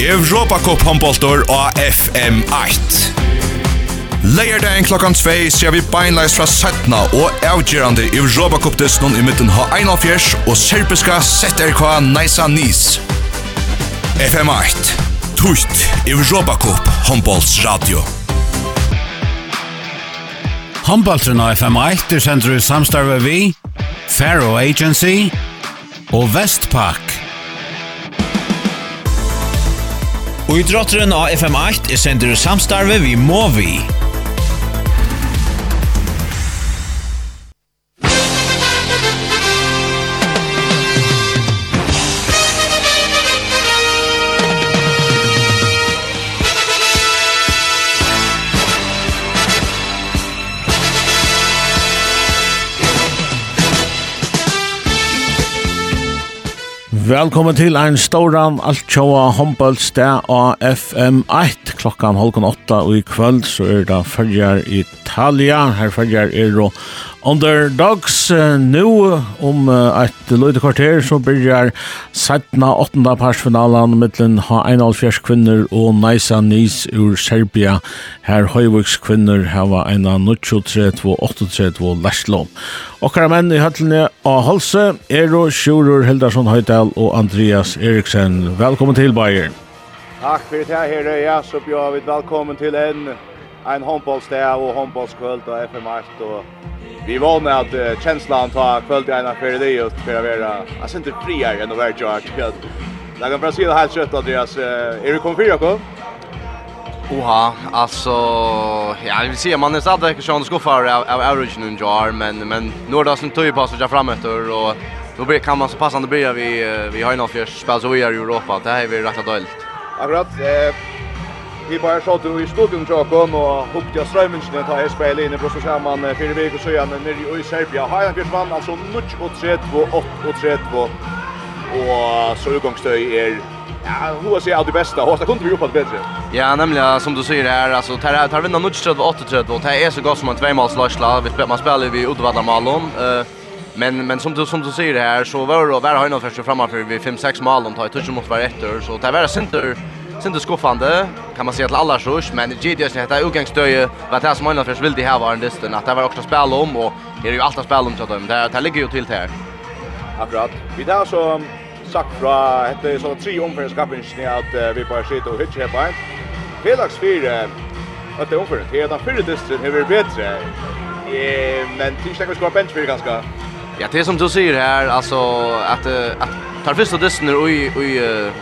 Europa Cup handboltor og FM8. Leierdagen klokkan 2 ser vi beinleis fra 17 og avgjerande Europa Cup disnon i midten ha 41 og serbiska ZRK Naisa Nis. FM8. Tutt Europa Cup handbolls radio. Handballtrun av FM8 er sender i samstarve vi, Faro Agency og Vestpak. Og i drotteren av FM8 er sender samstarve vi må vi. Velkommen til ein stóran altjóa håndballsteg av FM1. Klokkan halvkan åtta og i kvöld så er det fyrjar Italia. Her fyrjar er og Underdogs nu om uh, ett lite kvarter så börjar sättna åttonda parsfinalen mellan ha en av fjärs kvinnor och Naisa Nis ur Serbia. Här Høyviks kvinnor har en av 932 och 832 Leslo. Och här män i höllene av Halse, Ero Sjurur Hildarsson Høydal och Andreas Eriksen. Välkommen till Bayern. Tack för det här, Herre. Ja, så bjöd vi välkommen till en en håndbollsdag og håndbollskvöld og FM Mart og vi var med at uh, känslan ta kvöld i ena för det just för att vara alltså inte friare än att vara jag kväll. Jag kan bara säga helt kött Andreas, uh, är du kom konfirmad på? Oha, alltså ja, vi ser man är stadigt kanske han skuffar av, av originen jar men men nu är det som tog på så jag framåt och då blir kan man så passande börja vi vi har ju något för spel så vi är i Europa. Det här är vi rätt dåligt. Akkurat eh Vi bara du i studion tror jag och hoppade jag strömminsen ta jag spela inne i så kör man fyra veckor så igen nere i Serbia. Hajan Björn vann alltså 0-3 2-8 3-2. Och så utgångsstöj är Ja, hur ser jag det bästa? Hur kunde vi gjort bättre? Ja, nämligen som du säger här, alltså tar tar vinna 0 3 8 3 och det är så gott som en tvåmålslösla. Vi spelar man spelar vi Uddevalla Malon. Eh Men men som du som du säger här så var det var har han först framför vi 5-6 mål om tar touch mot var ett så det var center Sinde skuffande, kan man säga till alla rush, men GDS heter utgångsstöje var det som Möllan först här var en listen att det var också spel om och det är ju alltid spel om så att Det det ligger ju till här. Akkurat. Vi där så sagt fra hette så tre omförskapen ni att vi bara sitter och hitje her på en. Felix fyra att det omføring, det er den fyrre distrin, det er. Men tills jag ska bench för ganska. Ja, det som du säger här alltså att att tar första dysten och i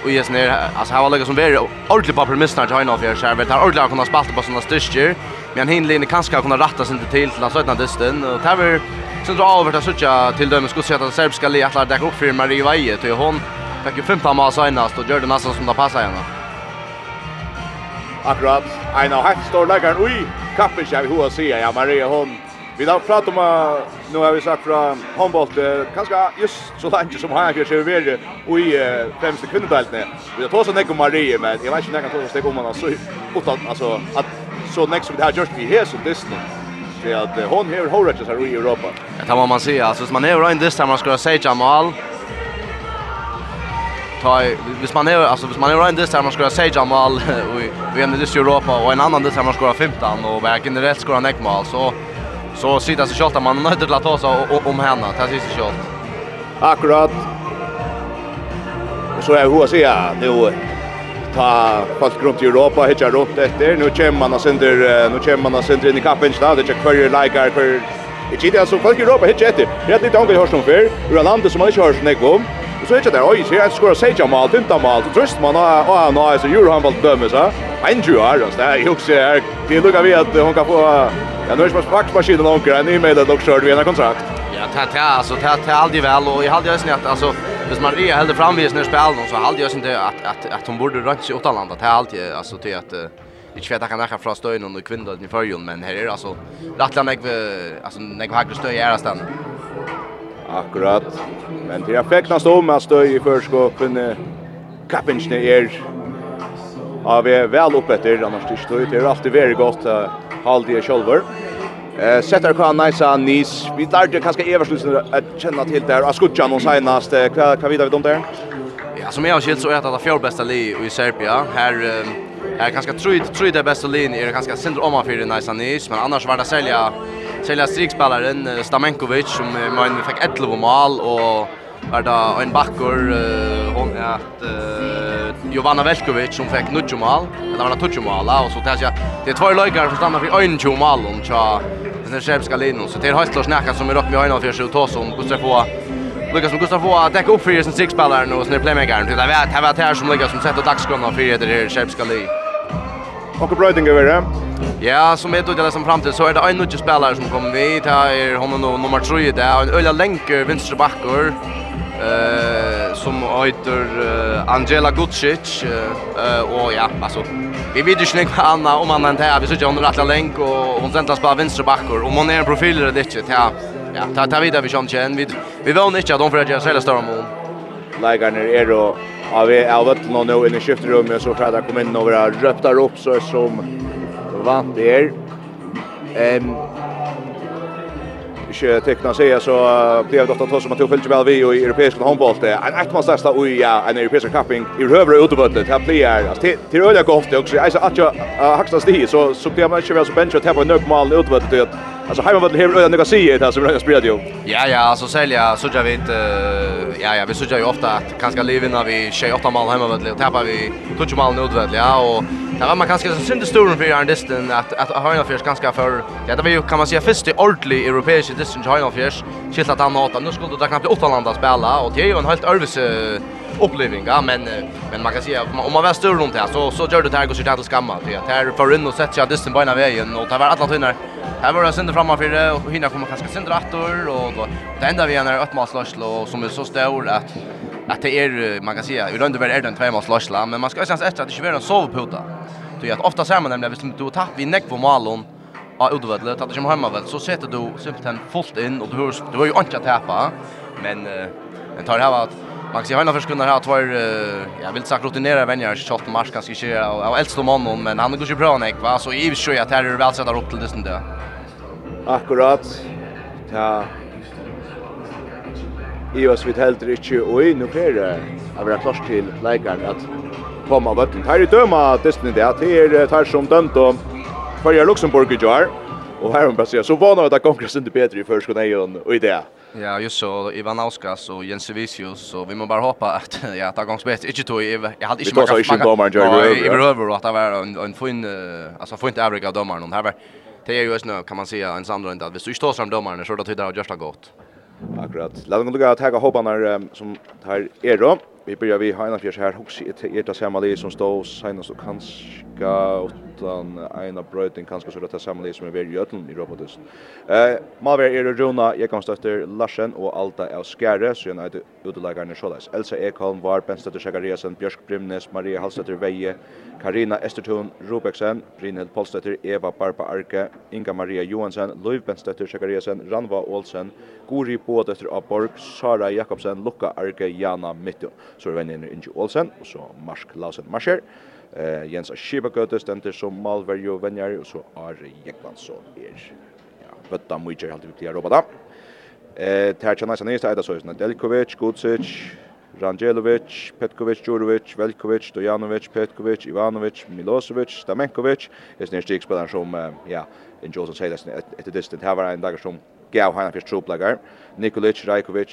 och i jes ner alltså har lägga som är ordentligt på premissen att hinna för sig vet har ordentligt kunna spalta på såna styrker men han hinner inte kanske kunna rätta sig inte till till såna dysten och tar vi så drar över att söka till dem skulle sätta att serbiska li att lägga upp för Marie Vaje till hon fick ju 15 mål senast och gör det nästan som det passar henne. Akkurat, en av hatt står läggaren, ui, kappen ska vi hoa se. ja Maria hon. Vi har pratat om nu har vi sagt fra håndbolt, kanskje just så lenge som han kanskje er veri i fremste kvinnedeltene. Vi har tåst nekk om Marie, men jeg vet ikke nekk tåst nekk om henne, så utan, altså, at så nekk som det har gjort vi hesen distan, det att hon har horat här i Europa. Det kan man säga, alltså man är ju distan, man ska säga Jamal, ta hvis man är alltså hvis man är runt det man ska säga Jamal vi vi är i Europa och en annan det man ska 15 och verkligen rätt ska han mål så så sitter så kjalt man nöjd till att ta sig om henne. Det här sista kjalt. Akkurat. Och så är hur att säga nu ta folk runt i Europa hitcha runt efter. Nu kommer man och sänder nu kommer man och sänder in i kappen snart. Det är kvar likar för Det är det som folk i Europa hittar efter. Det är lite angående hörs om förr. Ur landet som man inte hörs om. Så är det där, oj, jag ska säga mal, tinta mal, tröst man och han har så gjorde han bara dömes, va? Men ju är det, jag också är, det lukar vi att hon kan få Ja, nu är det faktiskt maskinen och grejen ni med att också vi en kontrakt. Ja, ta ta alltså ta ta aldrig väl och jag hade ju snett alltså Hvis man är hade framvis när spel någon så hade jag inte att att att hon borde rönt sig åt Det till alltid, alltså till att Det vet jag kan är från stöjen och kvinnan i förjun, men här är alltså Rattlan är alltså jag har stöj i ärastan Akkurat. Men det er feknast om at støy i førskoppen kappingsne er av vi er vel opp etter, annars det tøy. Det er alltid veldig godt uh, halde i kjolver. Eh, sätter kvar nice nis. Vi lærte kanskje everslusen att kjenne til der. Jag skulle noen senast. Hva, hva vidar vi om der? Ja, som jag har skilt så er det det fjord beste li i Serbia. Her här er tror tror det beste lin är kanskje sindr om man för nice nice, Men annars var det selja Selja strikspelaren Stamenkovic som man fick 11 mål och var det en backor hon är att Jovanna Velkovic som fick 9 mål. Eller var det 12 mål och så tärs jag det är två lojkar som stannar för 20 mål om tja den här svenska så det är helt att snacka som är rock med 41 för sig och ta som Gustav på Lucas som Gustav får täcka upp för sin sixspelare nu sin playmaker. Det er det här som Lucas som sätter dagskrona för det här svenska linjen Och bröding över det. Ja, som är då det som fram till så är det en nutje spelare som kommer vi. Det är hon nummer 3 där en ölla länker vänsterbackor eh som heter uh, Angela Gucic eh uh, och ja alltså vi vet ju inte vad Anna om Anna inte här vi sitter under rätta länk och hon sentas bara vänsterbackor om hon är en profil eller det inte ja ja ta ta vidare vi känner vi vi vill inte att de får göra sig eller större mål Lägger ner då Ja, vi är av ötlen och nu inne i skiftrummet så tror jag att kom in och våra röptar upp så som vant det är. Ehm Ikke tekna seg, så blir det ofte at som man tog fyllt vel vi i europeisk håndbolt. En ettmannslesta og ja, en europeisk kapping i høvre utebøttet. det blir det til øyla godt, og så er det at jeg haksta sti, så blir man ikke vel så bench og tepper nøkmalen utebøttet. Alltså hemma vad det här öar några det som jag spelar ju. Ja ja, alltså sälja så jag vet ja ja, vi så jag ju ofta att kanske leva när vi tjej åtta mål hemma vad det tappar vi touch mål nu väl ja och Det var man kanske så synd stor för Iron disten att att ha en affärs ganska för ja det var ju kan man säga först i ordentlig europeisk distance Hörna Fjärs skilt att han åtta nu skulle det knappt åtta landa spela och det är ju en helt örvis upplevelse men men man kan säga om man var stor runt här så så gör det här går sig till skamma för att här för in och sätter sig dissen på ena vägen och tar väl alla tunnar. Här var det synd framför det och hinna komma kanske synd åter och då det enda vi är ett matslagsl och som är så stor att att det är man kan säga i runt över är den två matslagsla men man ska känns efter att det inte är en sovputa Du vet ofta ser man nämligen visst du tar vi neck på malon av utvallet att det kommer hemma väl så sätter du simpelthen fullt in och du hörs du har ju inte att täppa men Men tar här att man kan se hörna sekunder här två jag vill sagt rutinera vänner shot mars kanske inte av äldste mannen men han går ju bra nek va så i så jag tar det väl sätta upp till det sen där. Akkurat. Ja. I oss vid helt riktigt och i nu är det av våra klart till läkaren att komma vatten. Här är döma Disney det att här tar som dömt och för Luxemburg i. Och här hon bara så var nog att kongressen inte bättre i förskona och i det. Ja, just så. Ivan Auskas och Jens Vicius. Så vi måste bara hoppa att ja, ta gångs bättre. Inte tog jag hade inte mycket. Vi tar inte domaren Jerry att det var en, en fin, alltså fin average av domaren. Här var, det är ju just nu kan man säga en samlande att vi står inte fram domaren så då tyder det att har gått. Akkurat. Låt mig gå att ta hopparna som här är då vi börjar vi har en fjärs här hooks i det samma liv som står senast och kanske utan ena bröten kanske så det samma liv som är väldigt jötlen i robotus. Eh Malver är det Rona jag kan stötta Larsen och Alta är Skärre så en ute utelagarna Scholas. Elsa Ekholm var Benstötter Chagariasen, Björk Brimnes Maria Hallstötter Veje Karina Estertun Robeksen Brynhild Polstötter Eva Barba Arke Inga Maria Johansen Löv Benstötter Chagariasen, Ranva Olsen Guri Bådötter Aborg Sara Jakobsen Luka Arke Jana Mittun så er vennen Inge Olsen, og så Marsk Lausen Marscher, eh, Jens Aschibagøte stender som Malverjo Venjar, og så Ari Jekvansson er ja, bøtta mye helt vi pleier å. Eh, Tertja Najsa Nista, Eida Søysna Delkovic, Gucic, Rangelovic, Petkovic, Djurovic, Velkovic, Dojanovic, Petkovic, Ivanovic, Milosevic, Stamenkovic. Det är en stig spelare som, ja, en Jolson säger det ett distant. Här var en dagar som gav han fyrir troblagar. Nikolic, Rajkovic,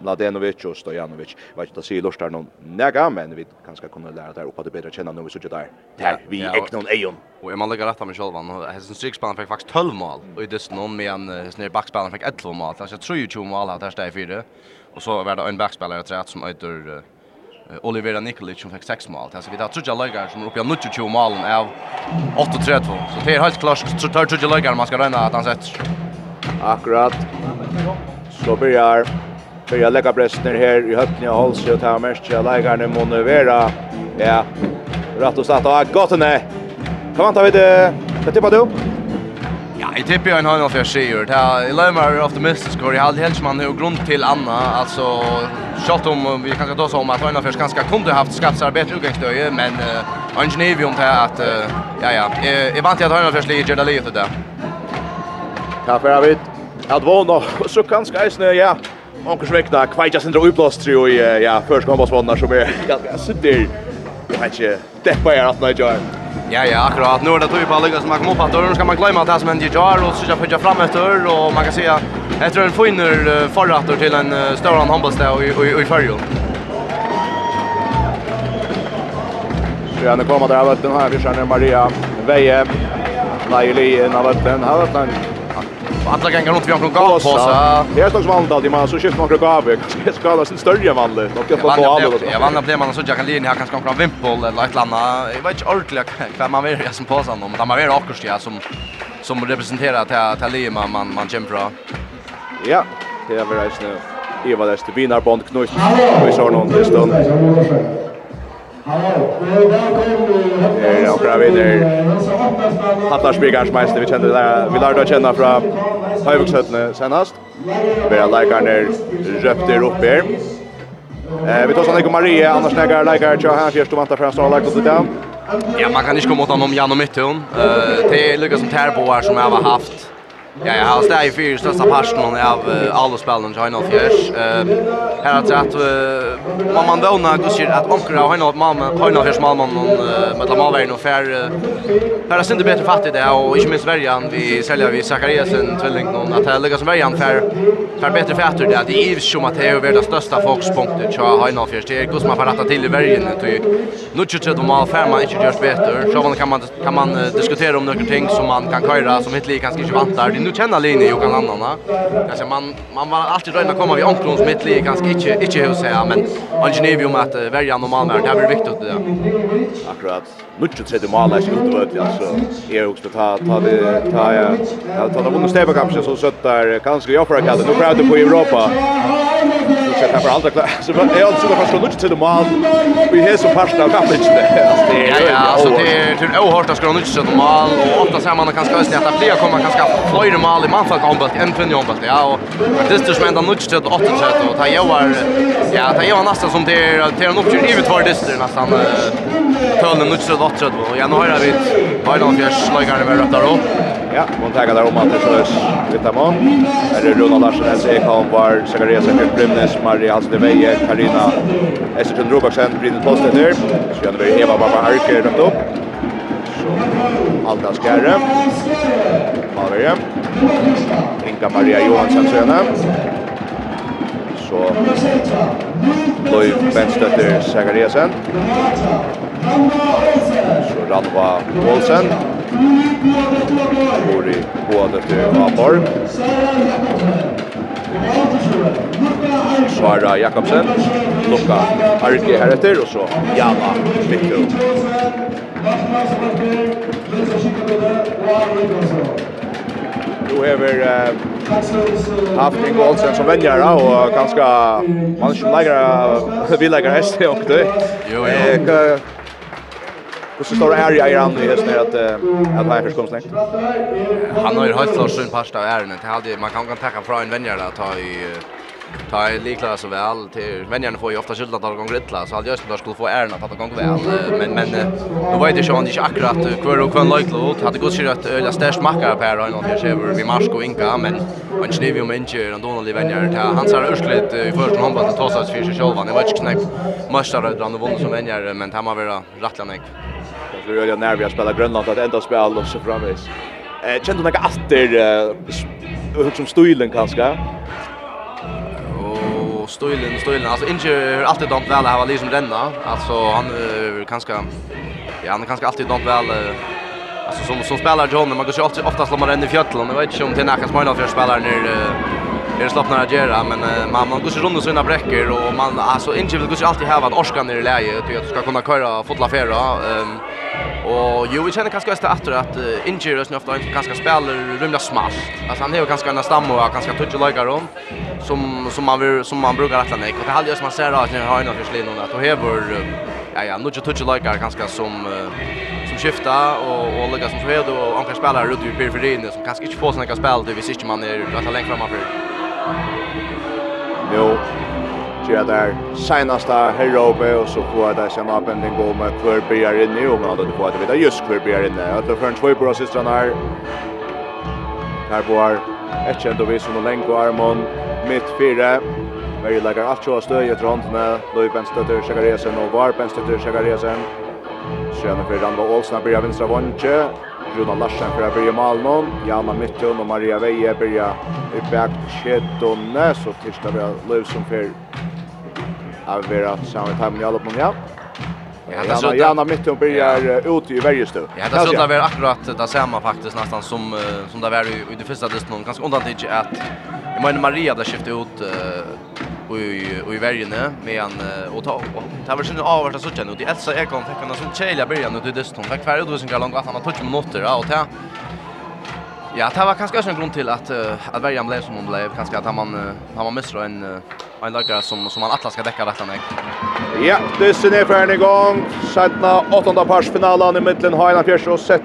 Mladenovic og Stojanovic. Vet ikke, da sier Lorstar noen nega, men vi kan skal kunne lære der oppa det bedre kjenner når vi sitter der. Der, vi er ikke noen eion. Og jeg må legge rett av meg selv, han hans fikk faktisk 12 mål, og i dess noen med en snir backspilleren fikk 11 mål, altså 20 mål her steg i fire, og så var det en backspiller etter som øyder Olivera Nikolic som fikk 6 mål. Altså, vi tar trudja lögar som uppe i 92 målen av 38. Så det är helt klart så tar trudja lögar man ska röna att han sätter. Akkurat. Så börjar börjar lägga pressen här i höften av Holse och tar mest jag lägger nu Monovera. Ja. Rätt och satt och gott nej. Kan man ta vid det? Vad tippar du? Ja, jag tippar en hörn av jag ser. jag lämnar optimistisk och jag hade helst man nu grund till Anna alltså Kjalt om vi kan ta oss om att Hanna först ganska kunde haft skapsarbete utgångsdöje men uh, Angenivium till att uh, ja ja, jag vant att Hanna först ligger där lite där. Kan för vet att våna så kanske är snö ja. Onkel kanske väckna kvaja sin drog blåst tror jag ja först kommer bara som är ganska sitter. Jag vet inte Det deppa är att när jag Ja ja, akkurat. Nu är det typ alla som man kommer upp att då ska man glömma att det som händer jar och så försöka fram efter och man kan se jag tror en finner förrätter till en större handbollsdag i i i förrjul. Så han kommer där här den här. Vi känner Maria Veje. Leili i vatten. har vatten. Alla gånger runt vi har gav på så. Det är slags vanligt det man så köpt några gaver. Det ska vara sin större vanligt. Och jag får ta av. Jag vann blev man så jag kan linje här kanske någon vimpel eller ett landa. Jag vet inte ordentligt vad man vill som påsan om. Det man vill avkosta som som representerar till till Lima man man kämpar. Ja, det är väl rätt nu. Eva där stubinarbond knut. Vi såg någon stund. Eh, och bra vinner. Hattar Spigarsmeister, vi kände där, vi lärde att känna från Höjvuxhötene senast. Vi har likarna röpter upp här. Eh, vi tar sånn Nico Marie, annars nägar likar tja här först och vantar för en stor like till dem. Ja, man kan inte komma åt honom Jan och Mittun. Det är lyckas som tärboar som jag har haft Ja, jag har stått i fyra största parten av alla spelen i Heinolf Fjärs. Här har trätt man man vågna gusir att omkring av Heinolf Malmö, Heinolf Fjärs Malmö med de avvägen och fär. Här har synte bättre fattigt det och inte minst värjan vi säljer vi Zakariasen, Tvilling och att det lyckas som värjan fär fär bättre fattigt det att som att Matteo är det största fokuspunktet till Heinolf Fjärs. Det är kus man får rätta till i värjan. Nu tror jag mal fär man inte görs bättre. Så kan man kan man diskutera om några ting som man kan köra som inte kanske inte vantar nu känner Lini och kan annan. Alltså man man var alltid rädd att komma vid omkrons mitt i ganska inte inte hur säga men Algenium att välja normal mer det är viktigt det. Akkurat. Mycket tredje mål är ju vart alltså är också ta ta det ta jag ta det vunnit stäva kanske så så där kanske jag för att nu pratar på Europa. Så ta för aldrig klart. Så jag har det första något till det mål. Vi har så fast av kappen där. Ja ja, alltså det är till ohårt att ska något till det mål och ofta ser man kanske att det blir kommer kanske flyr mål i man får kombat en för jobb att ja och det är som ända något till 8 sätt och ta joar ja, ta jag nästan som det är till en upptur givet var det nästan Tölnen nutsrad vatsrad och jag nu har vi har någon Fjärs lagare med röttar upp Ja, man tar där om att det sås lite mån. Här är Ronald Larsson, Elsa Ekholm, var Zacharias, Emil Brimnes, Maria Marie Veje Karina, Estertun Robaksen, Brynne Plåstetter, Sjönberg, Eva Barba Harker, rømt opp. Alda Skärre. Malverje, Inga Maria Johansson Söna. så Løyv Benstøtter Zachariasen, Ranva Olsen. Bor i både til Aborg. Svara Jakobsen, Luka Arke heretter, og så Jana Mikkel. Du hever eh, haft en Olsen som venjare, och ganska man som lägga vill lägga häst och det. Jo, jo. Och så står det är i andra hästen när att att här förskom släkt. Han har ju helt klart sin pasta av ärendet. Det hade man kan kan tacka från en vänjer där ta i ta i likla så väl till vänjarna får ju ofta skylda att de går illa så hade jag skulle skulle få ärendet att de gånger väl men men då var det ju inte akkurat kvar och kvar like lot hade gått sig att öla stärs macka på här och något ser vi marsk och inka men man snev ju med inte och då när vänjar ta han sa ursligt i första hand att ta sig för sig själva det var ju knäpp mästare där vann som vänjar men han var väl rätt Vi är när vi har spelat Grönland att ända spel och så framvis. Eh kände några åter eh som stilen kanske. Och stilen, stilen alltså inte alltid dant väl här liksom denna. Alltså han kanske ja han kanske alltid dant väl alltså som som spelar John man går ju alltid oftast när man ränner i fjällen. Jag vet inte om det är några smala för spelare när Det slappnar att göra men man man går ju runt sina bräcker och man alltså inte vill gå så alltid ha en orskan i läge att du ska kunna köra fotla färra Ehm Och jo, vi känner kanske att efter att uh, Injurius nu ofta ganska spelar rymda smalt. Alltså han har ju ganska en stam och ganska touch lika runt som som man vill som man brukar rätta ner. Och det hade ju som man ser att ni har någon förslin och att då hever ja ja, nu touch lika ganska som som skifta och och lägga som så hever och andra spelare runt i periferin som kanske inte får såna spel det visst inte man är att längre framför. Jo, gjøre der seneste herrobe, og så får jeg der kjenne opp en ting om hver byer inne, og man hadde fått vite just hver byer inne. Og det er en tvøybro av systrene her. Her bor et kjent og vis som Lenko Armon, midt fire. Veri legger alt sjå støy etter håndene, Løy Benstøtter Sjekariasen og Var Benstøtter Sjekariasen. Sjøne for Randa Olsen blir av vinstra vondtje. Runa Larsen fra Birja Malmon, Jana Mittun og Maria Veie Birja i bæk kjettone, så tirsdag vi har løv som fyr Jag vill att samma tajmen i alla på ja. Ja, det såg Janna mitt och börjar ut i Värjestö. Ja, det såg väl akkurat det samma faktiskt nästan som som där var i det första dess någon ganska undan till att jag menar Maria där skiftade ut och i och i Värjene med en och ta ta väl sen avvart så känner ut i Elsa Ekholm fick en sån tjejliga början ut i dess någon. Vad kvar då sen kan långt att han har touch minuter och ta Ja, det var kanskje også en grunn til at uh, at Verjan ble som hun ble, kanskje at han man uh, han man missar en uh, en lagare som som han alla ska täcka rätt mig. Ja, det er ner i gang. igång. Sjätte åttonde parsfinalen i middelen. Heina Fjärs og sett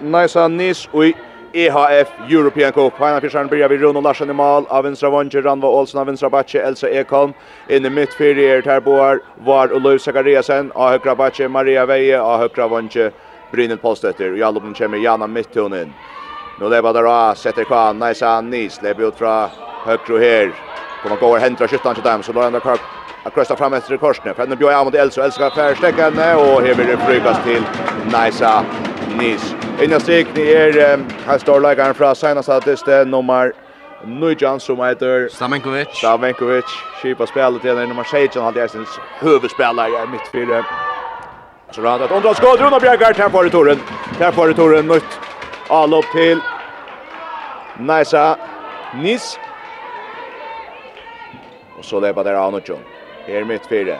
Naisa Nice Nis og i EHF European Cup. Hainan Fjärsen vi vid og Larsen i mal. av vinstra Vange, Ranva Olsen av vinstra Batche, Elsa Ekholm. In i mitt fyrir er Terboar, Var og Løv Zakariasen, av høkra Batche, Maria Veie. av högra Vange, Brynil Postötter. I allopnen kommer Jana Mittun inn. Nu lever där och sätter kvar. Nice han nis. Lever ut från högre här. Kommer gå och hämta skyttan till dem. Så då ändå Kirk att krossa fram efter korsnet. Fredrik Björn mot Elso. älskar ska färstekande och här blir det flygas till Nice Nis. Inna ni är här står lägaren från senaste Statiste nummer Nujan som heter Stamenkovic. Stamenkovic. Kipa spelet till nummer 16 hade jag sin huvudspelare i mittfältet. Så radat. undra skåd Runa Bjergart här får du Toren. Här får du Toren. nytt Avlopp till Naisa Nis. Och så lepa där Anotjon. Här mitt fyra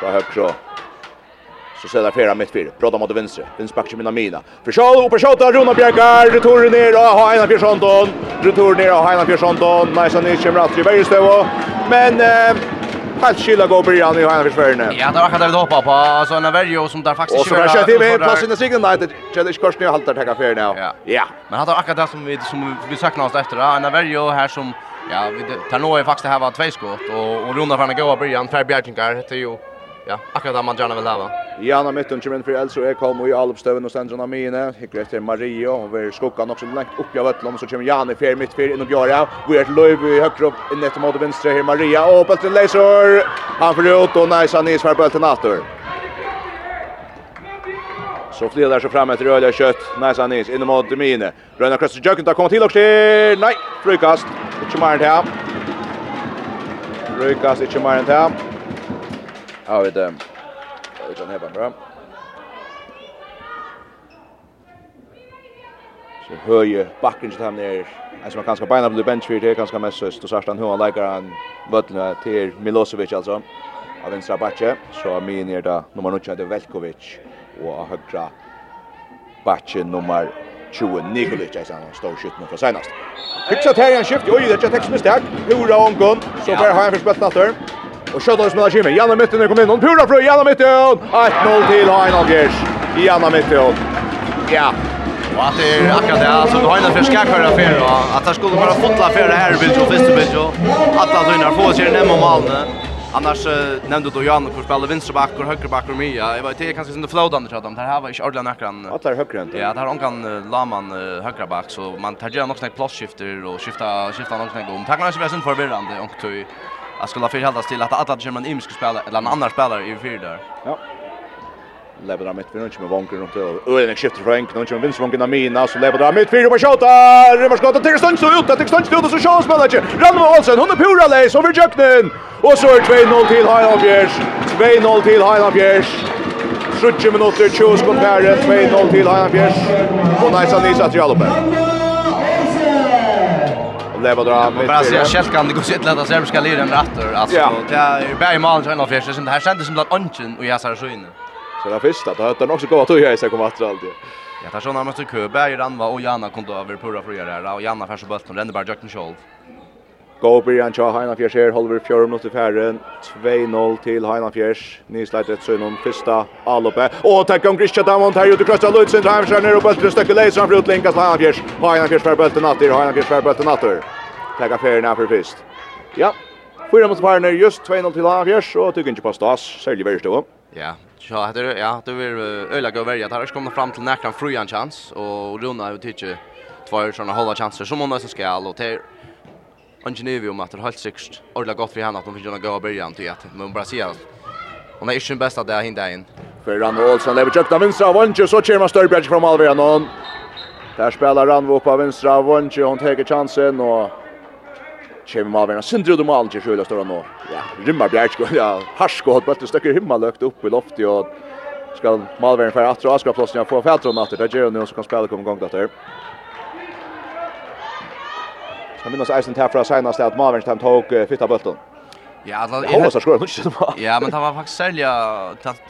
Fra høyre. Så ser det fyrra mitt fyra Bråda mot vinstre. Vins bakker mina mina. Fyrsjål och sjåta. Runa Bjergar. Retur ner och ha Einar Fjörsonton. Retur ner och ha Einar Fjörsonton. Naisa Nis kommer att i bergestøvå. Men... Eh, helt skilla gå på Jan i hela försvararna. Ja, det var hade det vi hoppa på alltså en Averio som där faktiskt kör. Och så kör till med plats i den segern där. Challenge Korsny nu haltar tacka för nu. Ja. Men han har akkurat det som vi som vi saknar oss efter. En Averio här som ja, vi tar nog faktiskt här var två skott och och runda fram en goda början. Per Bjerkinkar heter ju ja, akkurat det man gärna vill ha. Ja, när mitten kommer in för Elso är Ekholm och i Alpstöven och Sandra Mine. Hickar efter Mario och vi skuggan också långt upp jag vet så kommer Jan i mitt för in och Göra. Vi är löv i högre upp in efter mot vänster här Maria och bollen läser. Han får ut och nice han för bollen åter. Så flyr där så fram efter Röda kött. Nice han in mot Mine. Röna Kröster jöken tar kommit till och till. Nej, frukast. Inte mer än här. Frukast inte mer än här. Ja, vet du. kan här bra. Så höje backen till han där. Alltså man kanske beina på bench för det kanske mest så så startar han hur han lägger han bollen till Milosevic alltså. Av vänstra backe så är min är där nummer 9 det Velkovic och av högra backe nummer 20 Nikolic alltså han står nu för senast. Fixat här en skift. Oj, det är ett textmisstag. Hurra om gun. Så får han förspelta åter. Och skjuter oss med Jimmy. Janne mitten kommer in. Hon purar för Janne mitten. 1-0 till Heinagers. Janne mitten. Ja. Och att det är akkurat det. Alltså, du har en för skakare affär. Att han skulle bara fotla affär här i Biljo, första Biljo. Att han hinner få sig nämma Malmö. Annars nämnde du Jan hur spelar vänsterback och högerback och Mia. Jag vet inte kanske inte flödande tror jag. Det här var inte ordentligt näkran. Att det högre inte. Ja, det här hon kan Laman högerback så man tar gärna också snack plats och skifta skifta något snack om. Tack när det är sen förvirrande och tog Jag skulle ha förhållas till att alla kommer en imsk spelare eller en annan spelare i fyra där. Ja. Lever där mittfyr, inte med vanker runt det. Ölen skiftar från Enken, inte med vinstvanken av Mina. Så lever där mittfyr på tjata. Rövarskottet till stund så ut till Stöns och så Sjans spelar inte. Ranmo Olsen, hon är pura lej, så vid Jöknen. Och så är 2-0 till Heilandbjärs. 2-0 till Heilandbjärs. 30 minuter 20 sekunder, 2-0 till Heilandbjärs. Och Najsa Nisa till Jalopper leva dra med. Bara se skälkan det går sitt lätta serbiska liren rätter alltså. Det är bara i malen sen av fjärde sen det här kändes som att onchen och jag sa så inne. Så det första då hade också gått och jag sig kom att allt. Ja, där så när man så kö Ranva och Janna kom då över purra för det här och Janna färs bulten rände bara Jackson Scholl. Gå början tja Heina Fjärs här, håller vi fjärr minuter färre. 2-0 till Heina Fjärs. Nyslajt ett sönom, första alloppe. Och tack om Christian Damont här ute, Krosta Lutzen, Heimskär ner och bulten, stöcker han framför utlinkas Heina Fjärs. Heina Fjärs för bulten natter, Heina Fjärs för bulten natter. Lägga färgerna för fyrst. Ja, fyra mot färre just 2-0 till Heina Fjärs och tycker inte på stas, säljer värst då. Ja, så hade det ja, det vill öla gå välja. Där kommer fram till näkan fruan chans och Rona har tycker två såna hålla chanser som hon nästan ska och till Angenevi om att det är helt sikkert ordentligt gott för henne att hon finns en gå början till att men bara säga hon är inte den bästa där hinner in. För Ranvo Olsson lever köpt av vänstra av så kör man Störbjörg från halvvägen någon. där spelar Ranvo på vänstra av hon tar chansen och Kjem mal vera sindru de malen til sjøla stóra nå. Ja, rymmar bjerg sko. Ja, harsko bara bult stökkur himma løkt upp i loftet och ska mal vera fer aftur og skapa plassen for fætrun aftur. Det gjer nú som kan spela komma igång där. Jag minns Eisen tar från senast att Mavernstam tog fitta bulten. Ja, alltså alla är så skor inte. Ja, men det var faktiskt sälja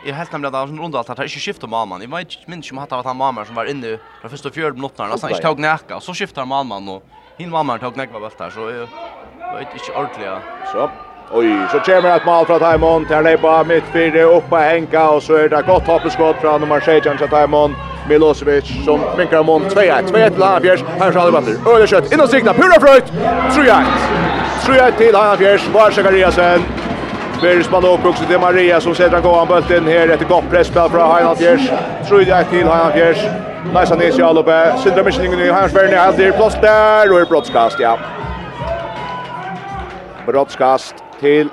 jag helt nämligen att han runt att han inte skiftar mamman. Jag vet inte minns ju att han mamman som var inne de första fjärde minuterna nästan inte tog näka och så skiftar mamman och hin mamman tog näka bollen så jag vet inte ordentligt. Så Oj, så kommer ett mål från Taimon. Där är bara mitt fyra uppe Henka och så är det gott hoppeskott från nummer 16 till Taimon. Milosevic som minkar mot 2-1. 2-1 till Hannafjärs. Här skall det vara. Öle kött. In och sikna. Pura fröjt. 3-1. 3-1 till Hannafjärs. Var Zakariasen. Bergs man upp också till Maria som sätter en gåan bulten här. Ett gott pressspel från Hannafjärs. 3-1 till Hannafjärs. Nice Anis i Alupe. Sindra Mischningen i Hannafjärs. Helt i plåster och i brottskast, ja. Brottskast til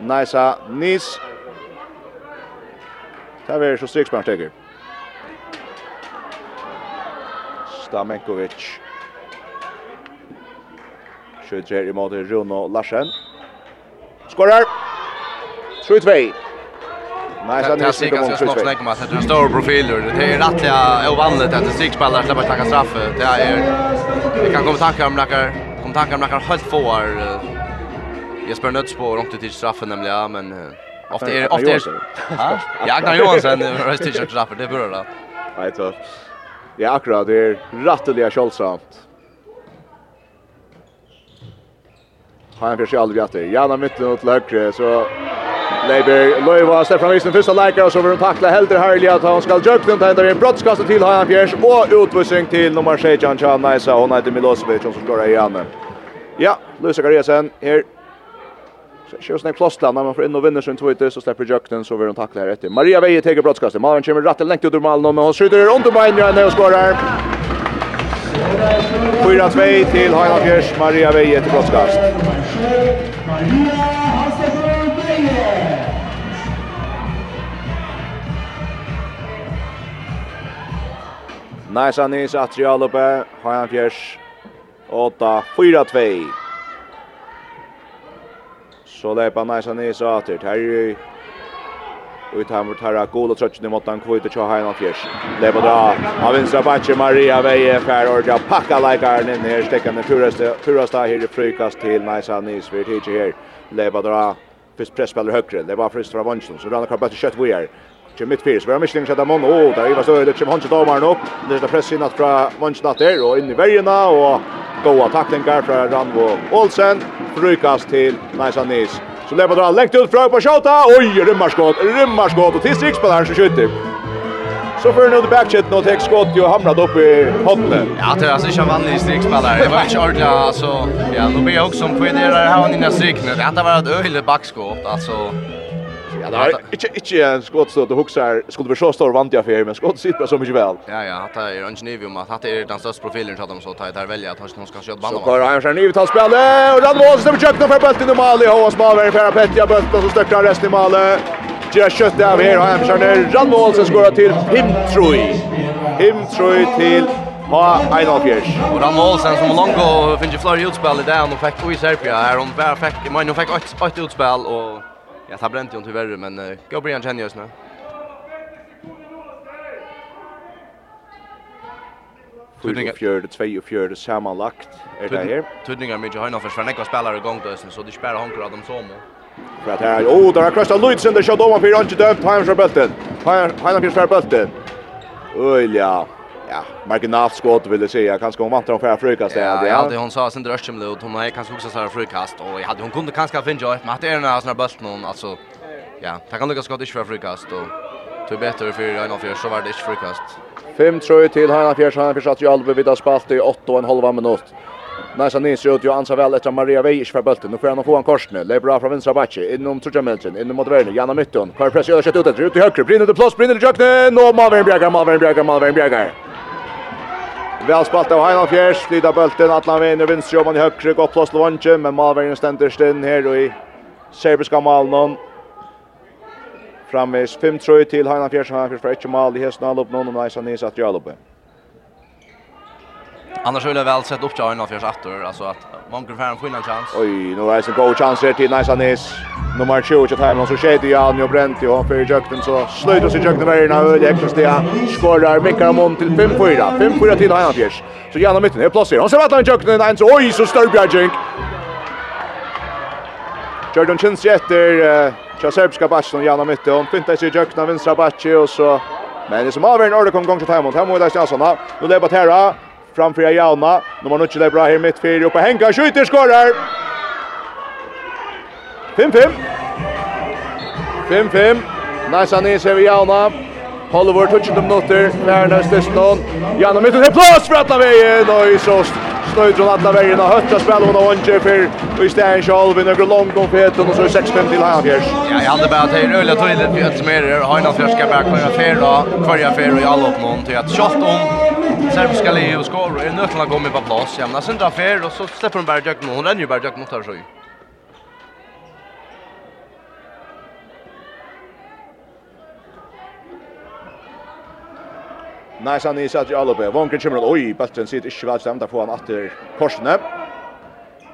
Naisa Nis. Det er så strikspann teker. Stamenkovic. Skjøter i måte Runo Larsen. Skårer! 3-2. Nice att det är ganska snabbt lägga med att det är en stora profiler. Det är rättliga ovanligt att en strikspelare släpper tacka straff. Det är... Vi kan komma tankar om några... kom tankar om några helt få Jesper Nötsbo har inte till straffen nämligen, ja, men uh, ofta är ofta är Ja, Agnar Johansson röst till straffen, det börjar då. Nej, så. Ja, akkurat, det är rattliga kjolsamt. Han för sig aldrig efter. Jana mitten åt högre så Leiber Loiva Stefan fram första läkare och så vill de tackla Helder Harley att han ska jökna den där en brottskast till Hajan Fjärs och utvisning till nummer 6 Jan Chan Naisa, och Naito Milosevic som skorar igen. Ja, Luisa Gariasen här Kjøs nek plåstland, man får inn og vinner sin Twitter, så slipper Jöknen, så vil hun takle her etter. Maria Veje teker brottskastet, Malen kommer rett lengt ut ur Malen, men hun skjuter under bein, ja, og skårer. 4-2 til Heina Fjers, Maria Veje til brottskast. Nice Anis, Atrialope, Heina Fjers, 8-4-2. Så leipa på nice ner så att det här Och tar mot gola i måttan kvite och tjaha innan fjärs. Dra av vinstra bache Maria Veje fær och pakka leikaren inn in här. Stäckande turasta her i frukast til Najsa Nys. Vi är tidigt här. Lever dra. Fyrst pressspelare högre. Det var frist fra Vansson. Så rannar kvar bättre kött vi. Jim Mitfyrs, vi har Michelin sett av mån, og der Ivar Støyde kommer hans domaren opp, det er press innat fra Vannsnatter, og inn i vergena, og goa taklingar fra Ranvo Olsen, brukas til Naisa Nis. Så lever drar lengt ut fra på skjota, oi, rymmarskott, rymmarskott, og til strikspilleren som skytter. Så får nu det backshot och tek skott ju hamnat upp i hotlet. Ja, det är alltså inte en vanlig strikspelare. Det var inte ordentligt alltså. Ja, då blir jag också på det där här innan stricken. Det hade varit öjligt backskott alltså. Ja, det var inte inte en skottstånd och huxar skulle vi så stor vant jag för men skott sitter så mycket väl. Ja ja, det är en kniv om att det är den största profilen så att de så tar det välja att han ska köra banan. Så går han kör ny tal spel och Rand Wolves som försöker för bulten i mål i Hås Malver för Petja bulten så stökar resten i mål. Ger kött av här och han ner. Rand Wolves skorar till Himtroi. Himtroi till Ha en av Och Og Ram Olsen som långt och finns ju flera utspel i det, och fick i Serbia her, Hon fick fikk, hon fick ett ett utspel och Ja, det brände ju tyvärr, men uh, gå Brian känner just nu. Tudningar fjörde, två och fjörde sammanlagt är det här. Tudningar mycket höjna för Svenekva spelare igång då, så de spelar honkar av dem som. För att här, oh, där har Krösta Luidsen, det kör domarfyr, han inte dömt, han kör bulten. Han kör bulten. ja ja, marginalt skott vill jag säga. Kanske hon vantar om för frukast där. Ja, ja, det hon sa sin med och hon har kanske också så frukast och jag hade hon kunde kanske finna ett det är när såna bulten hon alltså ja, ta kan lucka skott i för frukast och tog bättre för en av så var det inte frukast. 5 tröj till Hanna Fjärsson, han försatts ju Alve vid att spalt i 8 och en halv minut. Nästa nys ut ju ansa väl efter Maria Weiss för bulten. Nu får han få en korsne. Le bra från vänstra backe. Inom Trudja Melton Inom mot Werner. Janna Mytton. Kvar press gör sig ut efter. Ut i höger. Brinner det plats. Brinner i jöknen. Nå Malvern Bjergar. Malvern Bjergar. Malvern Bjergar. Väl spalt av Heinan Fjärs, flytta bulten, Atlan vinst jobban i högre, gott plås till vantje, men Malvergen ständer stinn här och i serbiska malen. Framvis 5-3 till Heinan Fjärs, Heinan Fjärs för ett mal i hästen all opp noen, og Neisa Nisa all uppe. Annars vill jag väl sett upp till Arnold Fjärs attor, alltså att Monker får en fina chans. Oj, nu är det en god chans här till Nice Anis. Nummer 20 till Timon så skjuter ju Alnio Brent ju för Jökten så slutar sig Jökten där av Öde extra stia. Skorar Mikael Mont till 5-4. 5-4 till Ajan Fjärs. Så gärna mitten är placerat. Han ser att han Jökten en så oj så stör Björjink. Jordan Chins efter Tja serbiska backen gärna mitten. Hon fintar sig Jökten vänstra backen och så Men det som avgör en ordentlig kom gång till Timon. Här måste det stanna. Nu lever det här framför Jauna. Nummer 9 är bra här mitt fyra uppe. Henka skjuter, skorar! 5-5. 5-5. Nice Anis över Jauna. Hollywood touch the minutter. Värna Stesson. Janne mitt en plats för alla vägen och i så snöjd från alla vägen och hötta spel och någon för vi stäng själv i några långt och fet och så 6-5 till Havjers. Ja, jag hade bara att höra öle tydligt för att mer det har en ska back för affär då kvarja affär i alla någon till att shot om serbiska Leo skor är nötla kommer på plats. Jämna sin affär och så släpper de bara dök mot hon är ju bara dök mot här så. Nei, sann i sæt i Alubi. Vonker kommer, oi, bøtten sitt ikke vel stemt, der får han atter korsene.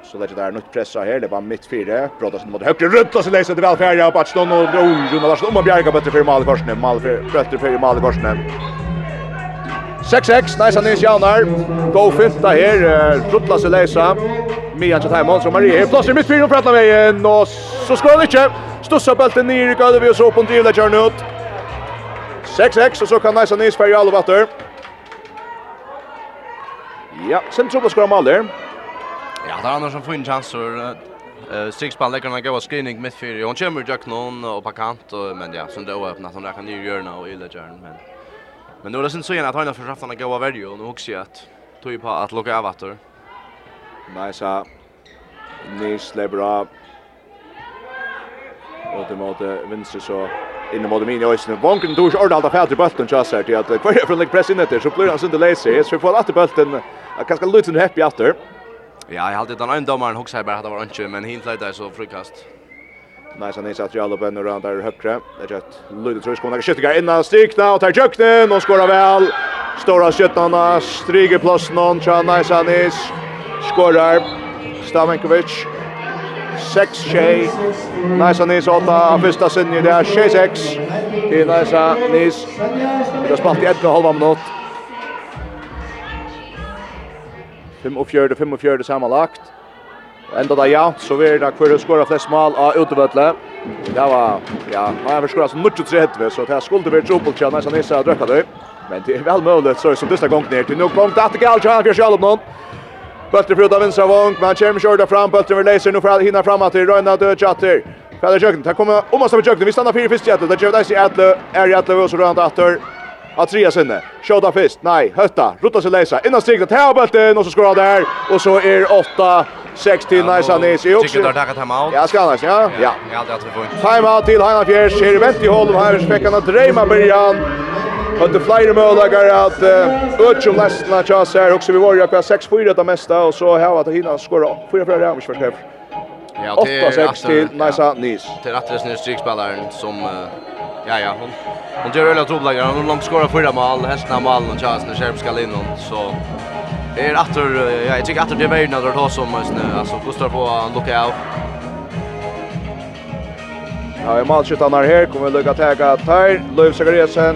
Så det legger der nytt pressa her, det var midt fire. Bråta sin mot høyre, rødta sin leise til velferie, og Batston og Rune Larsen om å bjerga bøtter fyrir mal i korsene, mal bøtter fyrir mal i korsene. 6-6, nei, sann i Sjaunar. Go fymta här, rødta sin leise. Mian Kjatheimon, som Marie her, plass i mitt fyra og prattna vägen och så skår han inte. Stussa bulten ner i gulvet, och så på en drivleggjørn ut. 6-6, og så kan Nice Nils færre alle vatter. Ja, sen tror jeg skår mål där. Ja, det er annars får fin chanser. Uh, Strikspann lägger en goda screening mitt för. Hon kommer ju någon och på kant och men ja, sen då öppnar som där kan ju göra och illa gärna men. Men nu är det sen så igen att han har försökt att goda värde och nu också att tog på att locka av vatten. Nice. Nils Lebra. Och det måste vänster så inne mot min i øysen. Vonken tog ikke ordentlig alt av fædre bølten til oss her, til at hver er for en legg press inn etter, så blir han sunde leise. Jeg tror for at bølten, kanskje litt under happy etter. Ja, jeg halte den ene dommeren hoksa bare at det var ikke, men hint leide så frukast. Nei, så nysat jo alle bønner rundt der høyre. Det er et lydig trus, kommer ikke skyttinger innan strykna, og tar jøknen, og skårer vel. Stora skyttene, stryker plassen, og tja, nei, så nys. Skårer Stamenkovic. 6 tjej. Nice Nis åtta. första sin i det här, tjej 6. Till Nice Nis. Det har spalt i ett och halva minut. 5 och 4, 5 och 4 sammanlagt. Enda det jant, så vi er det hver skåra flest mål av utevøtle. Det var, ja, man har skåra som 0-3 så det skulle være trubbelt kjenne, så Nisa drøkket det. Men det er vel mulig, så som disse gong ned til. Nå kom det etter galt, så han fjør selv om noen. Bulten frut av vinstra vång, men han kommer kjørda fram, Bulten vil leise, nu får alle hinna fram at det røyna død tjatter. Fjallar kjøkken, det kommer om oss av kjøkken, vi stannar fyrir fyrst jætlu, det gjør det i ætlu, er i ætlu, så røyna åter av trea sinne. Skjóta fyrst. Nei, Høtta. Rutta seg leisa. Innan strikna til Abelten, og så skorar der. Og så er 8 6 til Nice Anis. Jeg tykker du har takket time out. Ja, skal Nice, ja. Ja, ja det er det Time out til Heina Fjers. Her i vent i hålen her, så fikk han at Reima Berjan. Og det flere målager at Øtjum lestene tjas her. Også vi var jo på 6-4 det mesta, og så her var det hina skorar 4-4 ram, ikke forskrev. Ja, 8-6 til Nice Anis. Til rettvis nye strikspilleren som... Uh, ja ja, hon hon gör öliga trubbläggare, hon långt skårar fyra mål, hästna mål och chansen när Sherp ska in hon så Det är åter ja, jag tycker åter det är vägen att ta som måste alltså kostar på en lockout. Ja, i målskyttan här här kommer lucka täga Tyr, Löv Sagaresen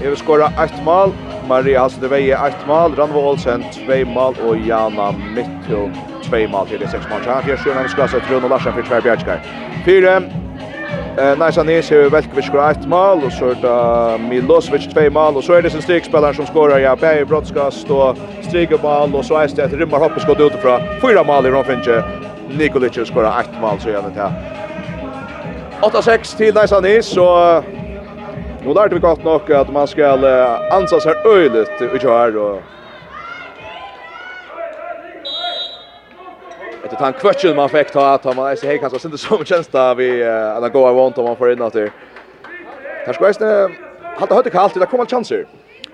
här har skorat ett mål. Maria Hasselveje ett mål, Ranvo Olsen två mål och Jana Mittu två mål till det sex matcher. Här gör Sjönan Skasa 3-0 Larsen för Tvärbjärskar. 4 Eh nice on the issue Velkovic skor ett mål och så är det Milosevic två mål och så är det sen strikspelaren som skorar ja Berg Brodskast och strikeball och så är det ett rymmar hopp skott utifrån. Fyra mål i Ronfinche. Nikolic skorar ett mål så gör det här. 8-6 till nice on the så Nu lärde vi gott nog att man ska ansa här öjligt i kjær, Och han kvötchen man fick ta att han är så här kanske inte så mycket tjänst där vi att han går runt om man får in att det. Här ska jag halta hade kallt det kommer chanser.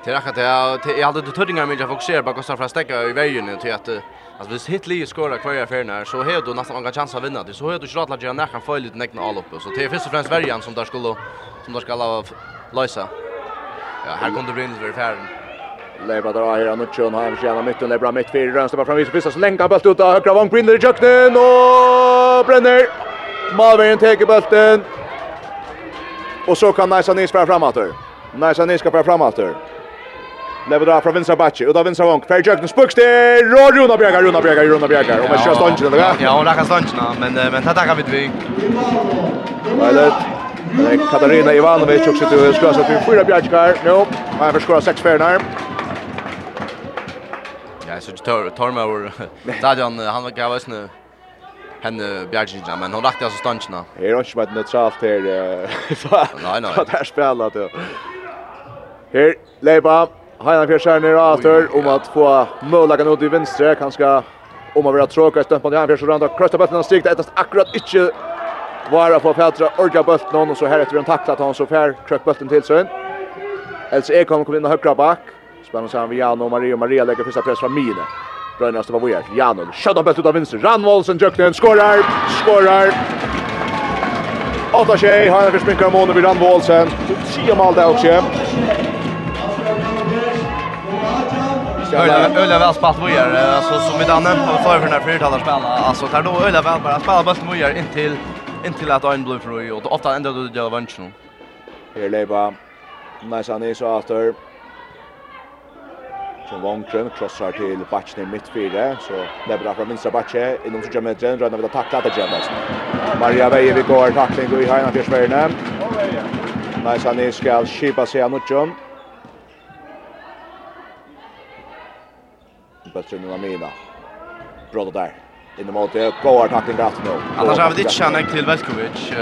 Det räcker det jag hade det tuddingar bara kostar för att stäcka i vägen till att alltså hvis hit Lee skora kvar i affären så har du nästan många chanser att vinna det så har du ju rätt att göra när kan få lite näcken all uppe så det är först och främst värjan som där skulle som där ska lösa. Ja, här kommer det bli en för färden. Leipa drar här nu John Hamm mitt och Leipa mitt för bara framvis visst så länka bult ut av högra vång brinner i jöknen och bränner. Malvin tar bulten och så kan Nice Anis spela framåt Nice Anis ska spela framåt där Leipa där från vänstra backe och där vänstra vång för jöknen spucks det Rona Bjerga Rona Bjerga Rona Bjerga och med kör stanchen där Ja hon rakar stanchen men men det tackar vi dig Valet Katarina Ivanovic också till skåsa till fyra bjärkar. Nu har han förskorat sex färnar. Ja, så tar tar mig över. Stadion han var gavas nu. Han Bjargina men hon lagt alltså stanchna. Det är inte med neutralt här. Nej nej. Det här spelar då. Här Leiba Heinar Fjärsjär ner åter om att få möjligheten ut i vänstra kanske om att vara tråka ett stönt på Heinar Fjärsjär och krossa bollen och stiga ettast akkurat inte vara på Petra orga bollen och så här efter en tacklat han så fär krök bollen till sig. Alltså är kommer kom in och högra back. Spelar vi Jan och Maria. Maria lägger första press från Mine. Brönnast var Vojer. Jano. Shot up ut av vänster. Ranvolsen Jöknen skorar. Skorar. Åtta tjej. Har en förspinkar mål vid Ranvolsen. Tio mål där också. Öle öla väl spalt Vojer. Alltså som vi den på förra när fyrtalar spela. Alltså tar då Öle väl bara spela bollen Vojer in till in till att Ein blue free och åtta ändå då det gör vänster. Här leva. Nice han är så åter. Från Wongren krossar til Batchen i mittfyre. Så leverar fra vänstra Batche. Inom 20 meter. vil ha takla til Jemmes. Maria Veje vi går takling i Heina Fjörsvärne. Nice han är skall skipa av Anutjon. Bättre nu Amina. Bra där. In the mode går tackling rätt nu. Annars har vi inte känner till Velkovic.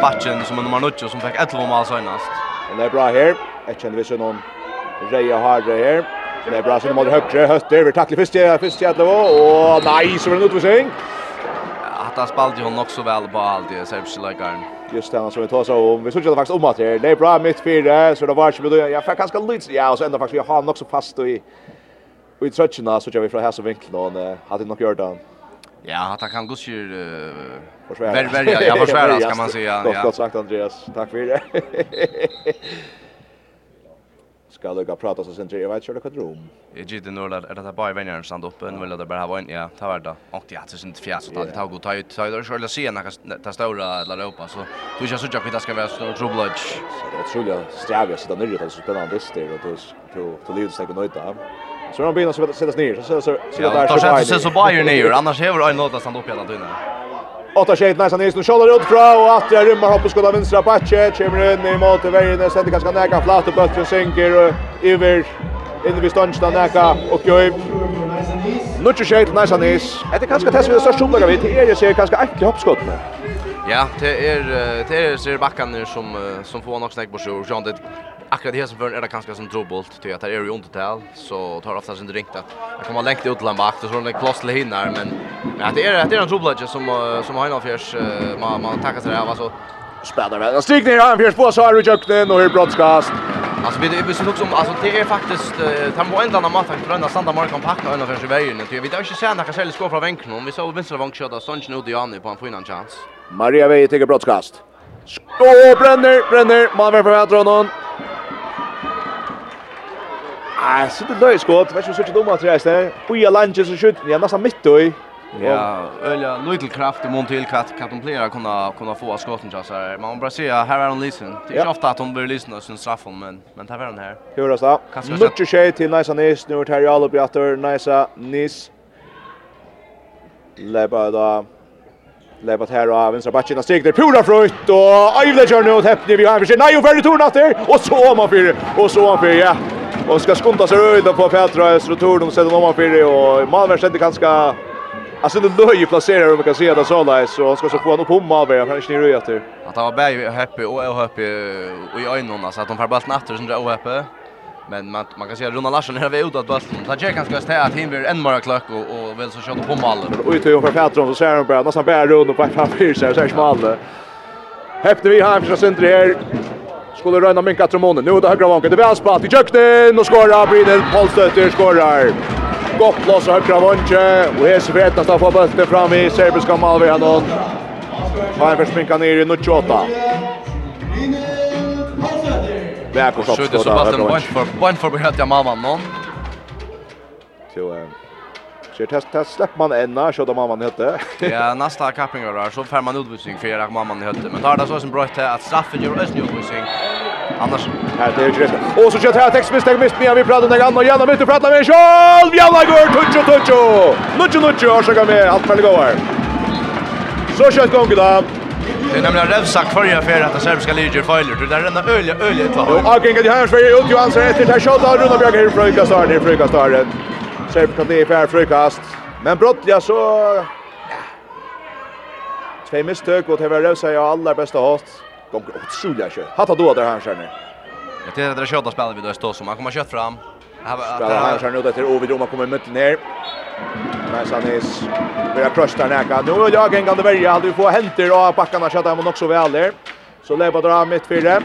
Batchen som nummer 9 som fick 11 mål senast. Det er bra her, jeg kjenner vi så noen Reia Harre her. Det er bra sin mot högre hötter vi tacklar först jag först jag och nej så var det utvisning. Att han spelade hon också väl på allt det så här. Just det som vi tar så om vi såg det faktiskt om att det är bra mitt fyra så det var ju då jag fick ganska lite ja och så ända faktiskt vi har han också fast i i trötchen så jag vi från här så vinkeln och hade nog gjort det. Ja, att han kan gå syr uh, Väl väl ja, jag försvär ska man säga. Gott sagt Andreas. Tack för det. ska lugga prata så sen tror jag vet inte vad det rum. Jag gick det några är det bara vänner stand upp och vill det bara ha en ja ta vart då. och det är inte fjärs och det tar god ta ut så där skulle se när ta stora la Europa så du ska så jag att ska vara stor trubbel. Det tror jag stävja så där nere så spännande det och då då då lyds det nöjt av. Så de bilarna så sättas ner så så så där så. Ja, tar sig så Bayern ner annars häver en låta stand upp hela tiden. Åtta tjejt nästan Nilsson kjollar ut fra och att det rymmar hoppas och skudda vinstra patche. Kommer in i mål till vägen. sätter ganska näka flat och bötter synker. Iver inne vid ståndsta näka och Gjöjb. Nutsche tjejt nästan Nils. Det är kanske test vi det största omlaga vid. Det är ju kanske äcklig hoppskott nu. Ja, det är er, det är er, ser backarna som som får något snack på så Jean det akkurat det som för är det kanske som dubbelt till att det är ju inte så tar oftast inte ringt att jag kommer längt ut till bak så hon är till hinner men men det är det är en dubbelt som som har en fjärs man man tackar sig det här alltså spelar väl. Han stiger ner han fjärs på så här och jökte och hur broadcast. Alltså vi vi ser också alltså det är faktiskt han var ända när matchen gröna sanda mark packa under för så vägen. Vi vet inte se när kanske skor från vänken om vi så vänster vank skjuta Sonchen ut i på en fin chans. Maria Veje tar brottskast. Skå bränner, bränner. Man vill förvädra honom. Ah, så det löj skott. Vet du så dumt att det är. Buja Lange så skjuter ni nästan mitt i. Ja, öliga lite kraft i mån till katt kan de plera kunna kunna få skotten så här. Man bara se här är hon listen. Det är inte ofta att hon blir lyssna sin straffen, men men tar den här. Hur då så? Mycket tjej till Nisa Nis, nu tar det upp i åter Nisa Nis. Lägger då Lebat här av vänstra backen och steg där pura frukt och Ivle gör nu häppning vi har för sig. Nej, och väldigt tornat där och så om man för och så om för ja. Och ska skunta sig öda på Petra och tror de sätter om man för och Malmö sätter ganska Alltså det löj ju placerar om kan se det så där så ska så få någon på Malmö kan inte röja efter. Att han var bäj happy och happy och i ögonen så att de får bara natter så där happy. Men man, man kan säga Runa Larsson här är ute att bulten. Han ger kanske att att han blir en mer klack och, och väl så kör på mallen. Och ut för Petron så ser han bara nästan bara runt på framför sig så här smalle. Häpte vi här från center här. Skulle röna minka Tromone. Nu det högra vanken. Det väl spalt i köknen och skora Brynel Polstöter skorar. Gott loss högra vanken. Och här ser vi att han får bulten fram i serbiska målvakten. Han försminkar ner i 28. Vackert Så Skjuter så passen bort för point för att jag mamma någon. Så eh Så test test släpp man ända så då mamman hette. ja, nästa kapping där så får man utvisning för att mamman hette. Men tar det så som bröt att straffen gör ösn utvisning. Annars här det är ju rätt. Och så kör här text mistake mist med vi pratar några andra genom mitt och pratar med Charles. Bjalla går touch touch. Nutch nutch och så går med allt för det går. Så kör gången då. Det är nämligen rövsakt förra för att det serbiska liger fejler. Det är denna öliga, öliga ett lag. Avkringat i här, Sverige ut Johansson efter. Här tjatar Runa Björk här i frukastar. i är frukastar. Serbien kan det i färre frukast. Men brottliga så... Två misstök och Tevare Rövsa är allra bästa hat. Gång otroliga kött. Hatta då där här känner. Jag tittar att det tjatar spelar vi då i som. Kommer kött fram. Spelar här känner nu där till Ovid Roma kommer i ner. Men Sanis börjar krösta näka. Nu är jag en gång värja. Han du får händer och backarna skjuter mot också väl där. Så lägger dra mitt fyra.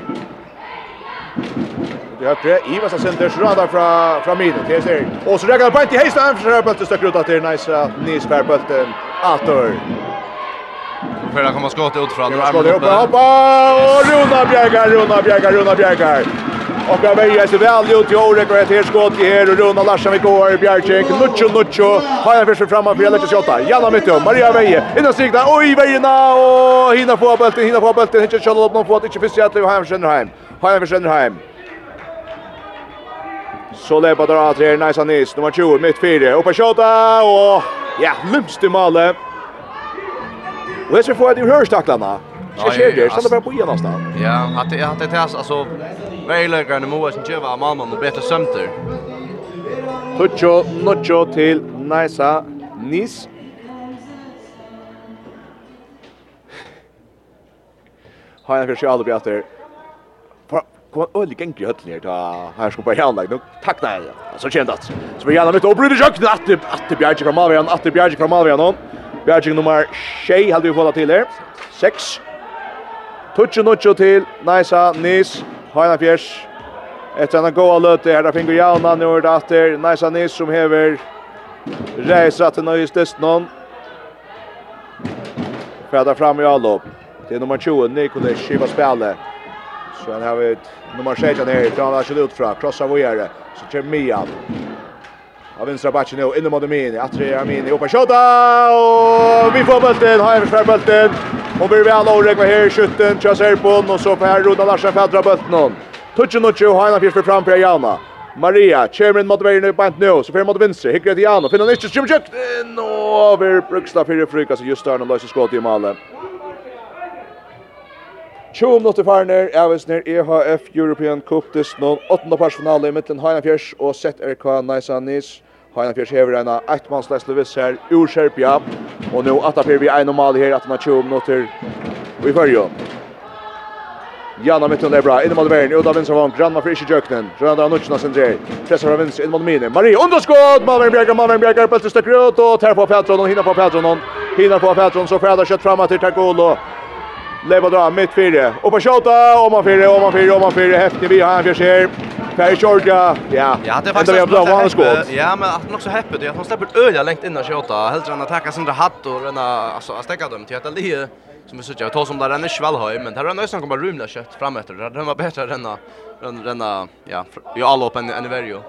Det högre i västra centers rada från från miden Det ser. Och så räcker på inte hejsta han försöker bulta stack ut att det är nice nis per bulten. Ator. För att komma skott ut från armen. Skott upp. Hoppa! Och Runa Bjärgar, Runa Bjärgar, Runa Bjärgar. Och jag väljer sig väl ut i Orek och ett helt skott i här och Runa Larsson vi går Bjarczyk. Nuccio Nuccio har jag först framme för Alex Jota. Janna mitt om Maria Veje. Innan signa oj Vejerna och hinna få bulten, hinna få bulten. Inte köra upp någon fot, inte finns jätte och hem Schönheim. Hem Schönheim. Så lepa där att det är nice anis. Nummer 20 mitt fyra. Uppa på Jota och ja, lumst i målet. Och så får det hörs tacklarna. Så sker det. Stanna bara på igen någonstans? Ja, att det att det alltså Veilegaren og Moa som kjøver av Malmann og Beta Sømter. Tutsjo, Nutsjo til Naisa Nis. Har jeg fyrir aldri bjatter. Kom han øyelig gengri høtlen her, da her skal bare jævnlegg, nå takna jeg, så kjent at. Så vi gjerne mitt, og bryr sjøkken, atter, atter bjerg fra Malvian, atter bjerg fra Malvian, bjerg nummer 6, halde vi få til her, 6, Tutsjo, nutsjo til, Naisa, Nis, Hajna Fjers. Etter en god løte her, da finner Jauna nå er det etter. Naisa Nis som hever reiser til nøye stedsnån. Fæder fram i avlopp. Det er nummer 20, Nikolaj Kiva Spjale. Så han har vi nummer 16 her, fra han ikke ut fra, krossa vågjere. Så kommer Mian av vinstra backen nu inne mot Amini. Atre Amini uppe skjuta och vi får bulten, har försvar bulten. Och blir väl Orek med här skytten, chasser på och så Per Roda Larsen fädrar bulten hon. Touchen och Joe Hainan för fram Per Jana Maria, Chairman mot Vejner på nu, så får mot vänster, hickar till Jana finner inte Jim Jökt, nå över Bruksta för Fryka så just där när löser skott i mål. Tjum nått i farner, Avesner, EHF European Cup, det er noen åttende parsfinale i midten Heinafjers og ZRK Naisanis. Heinefjers hever en eittmannslæsle viss her ur Serbia. Og nå attapir vi en her, at han har 20 minutter i fyrjo. Janna mittun er bra, inn mot Vern, ut av Vinservang, Granna for jøknen. Rønda av sin sindrer, presser fra Vins, inn mot Mine, Marie, underskott, Malvern Bjerger, Malvern Bjerger, Peltestøkker ut, og ter på Petron, og hinner på Petron, hinner på Petron, så fræder kjøtt fram til Tergolo, Leva drar mitt fyra. Och på skjuta om man fyra, om man fyra, om man fyra häftig vi har en fjärser. Per Georgia. Ja. Ja, det var faktiskt bra vanligt skott. Ja, men att också häppet det att han släpper öliga längt innan skjuta. Helt än att tacka Sandra Hatt och rena alltså att stäcka dem till att det är som vi sitter jag tar som där renner sväl men där har nästan kommer rymla kött fram efter. Det var bättre renna renna ja, ju all open en verio.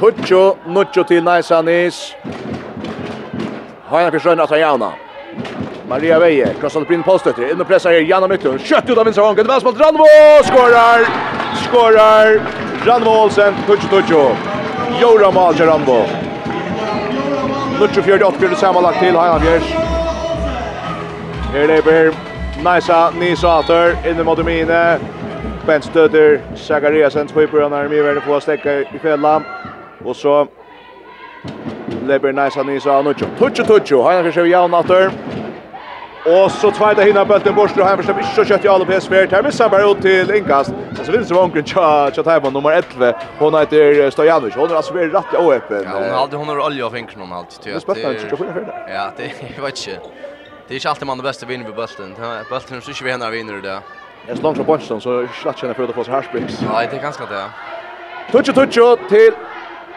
Tucho, nucho till Nice Anis. Hajna försöker att ta jävna. Maria Veje, krossar upp in postötter. Inne pressar här Janna Mycklund. Kött ut av vänstra hången. Vans mot Ranvo. Skorar! Skorar! Ranvo Olsen. Tucho Tucho. Jora mål till Ranvo. Lucho fjärde åtgärder sammanlagt till Hajan Fjärs. Här lever Naisa, Nisater inne mot Mine. Benstöder Zachariasen. Tvipurarna är med värde på att stäcka i fällan. Och så Leber Naisa, Nisa Nucho. Tucho Tucho. Hajan Fjärs är javn åter. Och så tvåta hinna bulten bort och Hammarström inte så kött i alla PS mer. Här missar bara ut till inkast. Men så vinner Vonken tja tja tajman nummer 11. Hon heter Stojanovic. Hon är alltså väldigt rätt i öppen. Ja, hon har alltid hon har olja av fingrarna hon alltid. Det är spännande att skjuta för det. Ja, det jag vet inte. Det är inte alltid man det bästa vinner på bulten. Bulten är så inte vinner vinner det. Jag slår så Bonson så slatt känner för att få så här spricks. Nej, det är ganska det. Tutsch tutsch till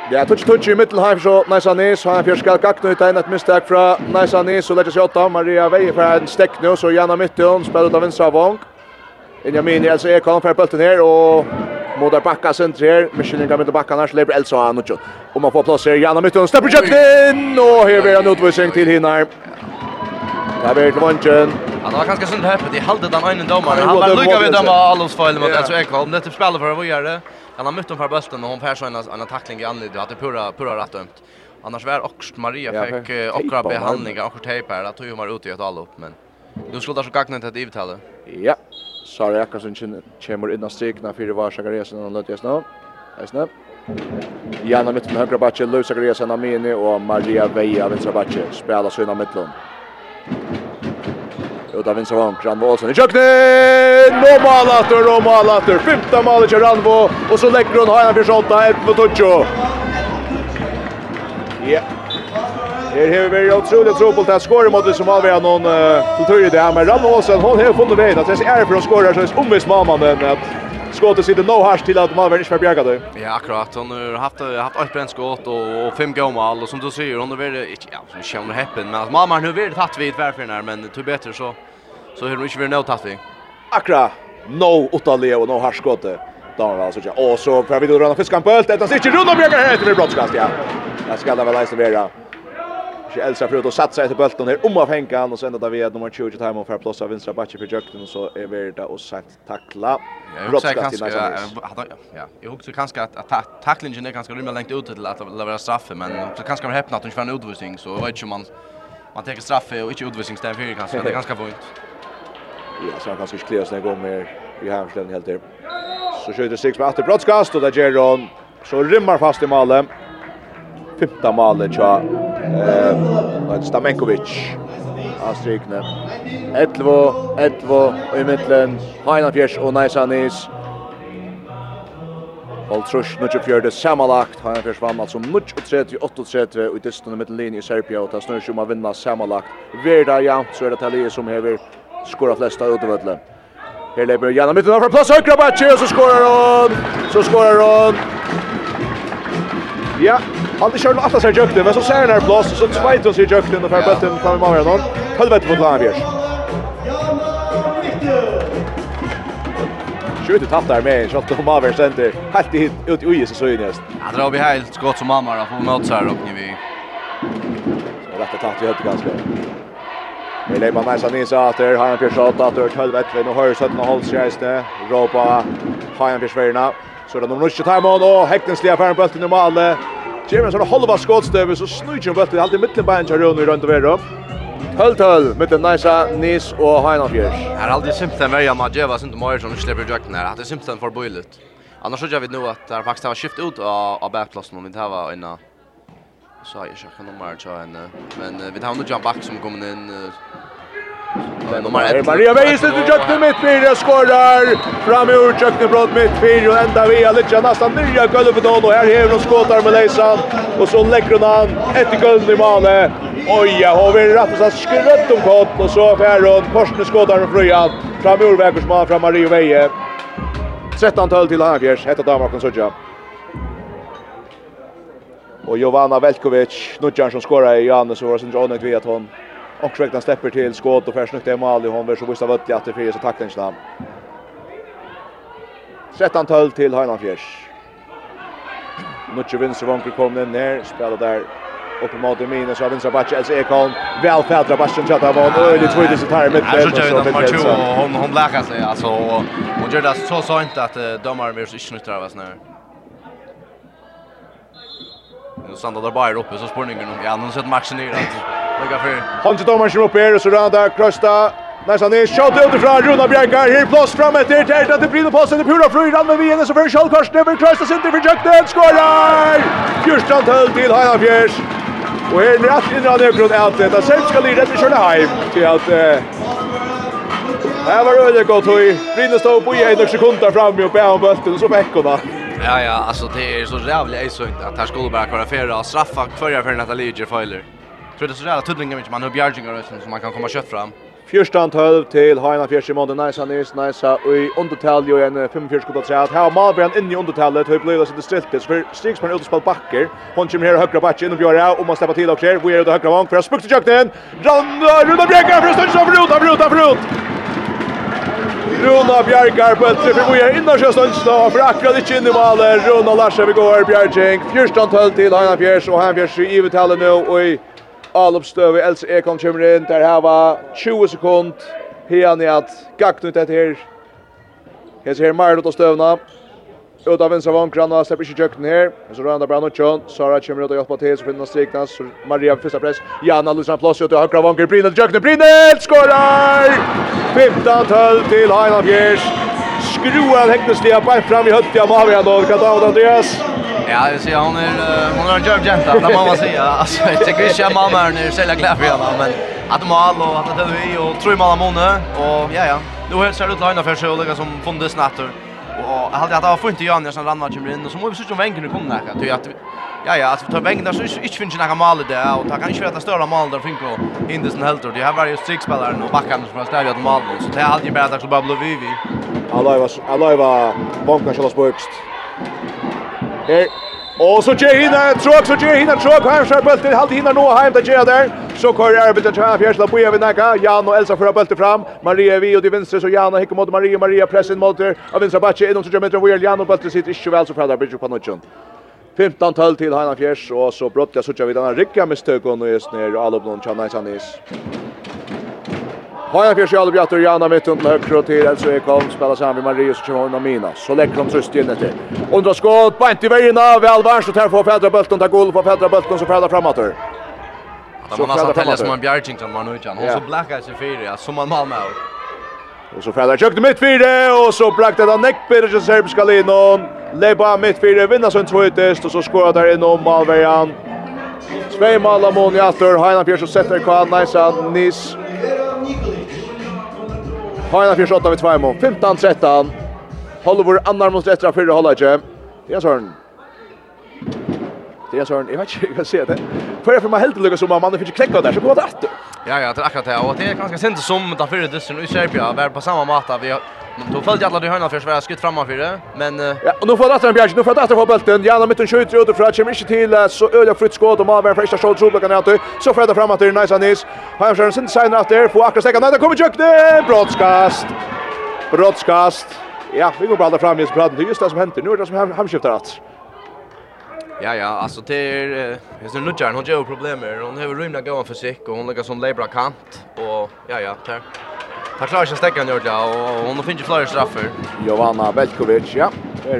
Det touch touch i mittelheim så Nice Anis har en fjärskal kaknu ut en ett misstag fra Nice Anis och lägger sig åtta Maria Veje för en stäck nu så Janna Mytton spelar ut av vänstra vång. Benjamin alltså är kan för bulten här och Modar backa center här. Michelin kan med backa annars lever Elsa han och Om man får plats här Janna Mytton släpper in och här blir en utvisning till Hinar. Där blir det vunchen. Han var ganska sunt häppet i halvdet han en domare. Han var lugg vid att döma Alons fel mot Elsa Ekholm. Det är typ spelar för vad gör det? Han har mött dem för bulten och hon färs en en tackling i anledning att det pura pura rätt dömt. Annars var också Maria fick också behandlingar och tejp här att hon var ute i ett all upp men nu skulle det så gagna till divtalet. Ja. Sara Jakobsen kommer in och strikna för det var Sagaresen och Lutjes nu. Esna. Janna mitt med högra backen, Lusa Sagaresen Amini och Maria Veja vänstra backen spelar sina mittlån ut av vinstra vank, Ranvo Olsen i kjøkkenen! Nå malater, nå malater, femte malet til Ranvo, och så lägger hon Hajan för Fjersholta, 11 på Tuccio. Ja. Her har vi vært utrolig tro på at mot det som har vært noen uh, tur i det här men Ranvo Olsen, Hon har funnit vägen att det är för att skåra så är det omvis mamma men att skottet sitter nå här till att Malvern inte bjärga det. Ja, akkurat. Hon har haft haft ett bränt skott och, och fem gåmål och som du säger hon har varit ja, som känner hon häppen men att mamma nu vill tatt vid varför när men det är bättre så så hur inte vill nå tatt vid. Akra. No åtta Leo no har skottet. Där alltså ja. Och så för vi då runda fiskan på ölt. Det är inte Ronald Bjärga här till brottskast ja. Jag ska väl läsa vidare. Så Elsa prøvde å satsa etter bulten her, om av Henkan och sen då vi nummer 20 time och för plus av vänstra backen för jøkten, og så är vi da och sagt tackla. Jag också kanske ja, jag också kanske att tacklingen är ganska rymmer långt ut till att leverera straff men så kanske man häpnar att de får en utvisning så vet ju man man tar straff och inte utvisning där för kanske det är ganska fult. Ja, så han kanske skulle snäga om mer i hemställen helt där. Så skjøter Six med Atter brottskast och där Geron så rymmar fast i målet. Fymta målet tja eh Stamenkovic av strikne. 11 11 i mitten. Heina Fjers og Neisanis. Holtrush nu fjørde samanlagt. Heina Fjers vann altså 38 38 og i distan i mitten linje i Serbia og ta snur som å vinna samanlagt. Verda jevnt så er det Talie som hever skora flesta utovølle. Her leper Janna mitten fra plass høyre og så skorar han. Så skorar hon. Ja, Han kör alla atlas här men så ser han här blås så tvajt oss i jökte och för bulten fram i magen då. Helvete mot Lambiers. Skjuter tatt där med shot och Maver center. Helt hit ut i uje så så näst. Ja, drar vi helt skott som mamma då får möts här uppe vi. Så rätt tatt vi hade ganska. Vi lägger man nästan in så att det har en pjärsat att det helvete vi nu hörs att nå hålls rejste. Ropa har en pjärsverna. Så det nummer 20 timeout och Häckensliga för bulten i målet. Jimmy så halva skotstöver så snurrar han bollen alltid mitten på en kör runt runt över. Höll höll med den nice nis och Hainan Fjärs. Här alltid symptom värja Majeva synd mer som släpper jakten här. Att det simpelt för bullet. Annars så jag vet nu att det faktiskt har skift ut av av backplatsen om vi tar var inna. så jag kan nog mer ta en men vi har nog jump back som kommer in Nummer 1. Maria Vejes till Jökne mitt fyra skorar. Fram ur Jökne brott mitt fyra och ända via Lidja nästan nya Gölvedon och här häver hon skåtar med Lejsan. Och så lägger hon an ett i guld i malet. Oj, ja, har vi rätt och så skrött om kott och så fär hon Korsne skåtar med Fröjan. Fram ur Vägersman fram Maria Veje. 13 tal till Hanfjärs. Hetta Danmark och Sudja. Och Jovanna Velkovic, Nudjan som skorar i Janne så var sin Jonek via ton. Och Sjöktan stepper till skott och Persson till mål. Hon vill så vissa vöttliga att det fyra så tacklingsna. 13-12 till Heinland Fjärs. Nutje vinster vanker kommer ner. Spelar där uppe mot Minus av vinstra batch, Elsa Ekholm. Väl fältra backen chatta var öjligt tvidigt så här mitt. Jag tror att nummer 2 hon hon läkar sig alltså och gör det så sånt att dömaren vill inte nyttra av oss nu. Nu stannar där bara uppe så spårningen om ja, nu sett matchen ner att lägga för. Han till domaren upp här och så där Krösta. Nästan ner shot ut ifrån Runa Bjerkar. Här plats fram ett där där det blir passen till Pura Fröjd med Wien så för Charles Karsten över Krösta sin till försökte skorar. Kjørstrand höll till Hanna Fjärs. Och här är rätt innan det från Eltet. Och sen ska Lidl köra hem till att Det var öde gott höj. Brinner stod på i en sekund där framme och bär om bulten och så fick Ja, ja, alltså det är så jävla ejsökt att här skulle bara köra färra och straffa förra för att Liger fejler. Tror det så jävla tuddlingar mycket man har bjärgingar som man kan komma kött fram. Fyrstan tölv till Haina Fjärs i måndag, nice Nils, Najsa i undertal jo en 45 skott av. Här har Malbjörn inne i undertalet, hur blir det sitt stiltet, för Stigsman utespall backer. Hon kommer här högra backen, och Björra, om man släpper till och klär, vi är ute högra vang, för att spukte tjökten. Runda, Runda Brekar, för att stödja sig för ut, för ut! Runa Bjergar på etter, for vi er innan sjøstønnsna, for akkurat ikke inn i malet, Runa Larsen vi går, Bjergjeng, 14-12 til Heina Fjers, og Heina Fjers i uttale nå, og i Alopstøv, Else Ekon kommer inn, der her var 20 sekund, Heina i at gagnet etter her, Hes her Marlot og støvna, ut av vinstra vankran och släpper ikke kjøkken her, Så rör han bara Nutsson. Sara kommer ut og hjelper til, så finner strikna. Så Maria första press. Janna Lusan Ploss ut och högra vanker. Brynel kjøkken, Brynel skorar! 15-12 till Heinald Fjärs. Skruar häktesliga på fram i hötti av Mavian Kan ta Andreas? Ja, jag ser hon är hon är en djärv jenta, det må man säga. Alltså, jag tycker inte att mamma är nu sälja kläder igen, men att de har och att det är vi och tror man har och ja ja. Nu ser det ut lina för sig och som fundes natter. Och jag hade att ha funnit Jan när han rann in och så måste vi se om vänken kommer näka. Ty att ja ja, att ta vänken där så inte finns några mål där och ta kan inte vara större mål där finko in helt och det har varit ju sex spelare och backarna som har stävjat mål så det hade ju bättre att så bara blev vi. var Alliva bonkar så spökst. Här Og så ger hinna en tråk, så ger hinna en tråk. Här skär bulten, halvt hinna nå heim til ger der. Så kör til till fjersla, på Evin Nacka. Jan og Elsa för bulten fram. Maria er vi og de vinstre, så Jan hikker mot Maria. Maria pressen mot der, Av vinstre backe innom så gör meter Will Jan och bulten sitter ikke vel så fredag, Bridge på notchen. 15 12 til Heina Fjers, og så brottar så jag vid denne här mistøk, og nå er just og alle upp någon Chanais Haja för sig Albi Ator Jana mitt runt höger till Elso Ekholm spelar sig han vid Marius Chimon och Mina. Så lägger de sist in efter. Undra skott, bant i vägen av Valvars och här på Fedra Bulton tar gol på Fedra Bulton så Fedra framåt. Att man nästan täljer som en Bjarting som man nu kan. Och så blackar sig fyra som man mal med. Och så Fedra i mitt fyra och så blackade han Neckberg och serbiska linon. Leba mitt fyra vinner sin tvåtest och så skorar där inom Malvejan. Tvei mål av Moni Ator, Heinan Pjörs og Setter Kvann, Nice. Hajna 48 vid 2 mål. 15-13. Hollywood annar mot efter förra hållet. Det er sånn. Det er sånn. Jeg vet ikke, hur jag ser det. För för man helt lyckas som man fick knäcka där så går det att. Ja ja, det är akkurat det. Och det är ganska sent som där förra dussen i Serbia var på samma mat vi Då följde alla de hörna för svära skutt för det, men Ja, och nu får Lasse Bjärg, nu får Lasse få bulten. Janne mitten skjuter ut från kommer inte till så öliga fritt skott och Malmö första skott så kan jag Så får det framåt till Nice Anis. Har jag sen sen out där på akkurat stäcka. Nej, det kommer jukt. Broadcast. Broadcast. Ja, vi går bara fram i praten. Det är just det som händer. Nu är det som hamskiftar att. Ja, ja, alltså det är just nu Nudjar, hon har problem med. Hon har rymna gåan för sig och hon lägger som labra kant och ja, ja, tack. Tar klarar sig stäcka nu ja och hon finner flera straffer. Jovanna Belkovic, ja. Det är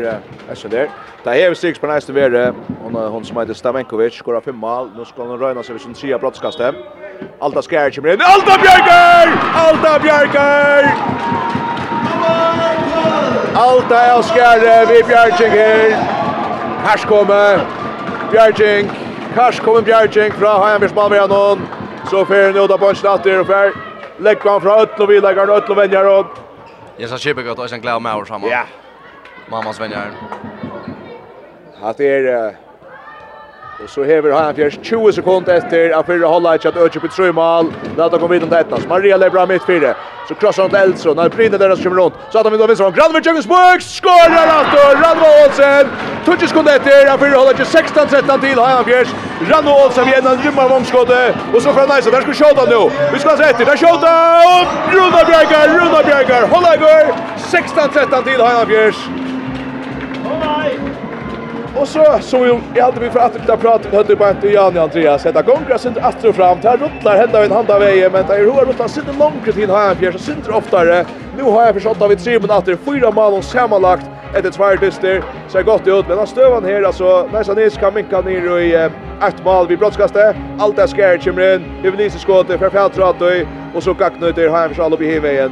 det där. Det är sex på nästa värde. Hon hon som heter Stamenkovic skora fem mål. Nu ska hon röna sig vid sin trea brottskaste. Alta skär kommer in. Alta Björker! Alta Björker! Alta är skär vi Björker. Här kommer Björker. Kars kommer Björking fra Hajan Bjørsmann ved. Så fer han ut av bunchen atter og fer legger han fra øtlen og vi legger han øtlen og venner og... Jeg sa kjøper godt, og jeg gleder meg over sammen. Ja. Mammas venner. At det er... Og så hever han Fjers 20 sekunder etter av fyrre hålla ikke at öka på tre mål. Där tar kom vidare till ettan. Maria leber av midt fire. Så krossar han till Elson. När Brynne deres kommer rundt. Så at han vill vinna från Granberg Jönsburg. Skorar Rastor. Ranmo Olsen. Tutsch sekunder etter att fyrre hålla ikke 16-13 til han Fjers. Ranmo Olsen igen en rymmar om skottet. Och så från Nice. Där ska skjuta nu. Vi skal se efter. Där skjuta. Runa Bjergar. Runa Bjergar. Hålla går. 16-13 til han fjärs. Oh my. Och så så vi jag hade vi för att ta prata med hade bara Jan Andreas. Heter Gongra sent att fram. Där rullar hända en handa vägen men där hur rullar sitter långt till här fjärde sitter oftare nu har jag försökt av vi tre minuter fyra mål och sammanlagt ett ett tvär dyster. Så jag gott ut men han stövan här alltså nästan ni ska minka ner i ett mål vi brottskaste. Allt är skär chimren det vill ni skottet för fjärde och så gacknöter har jag förstått upp i hemvägen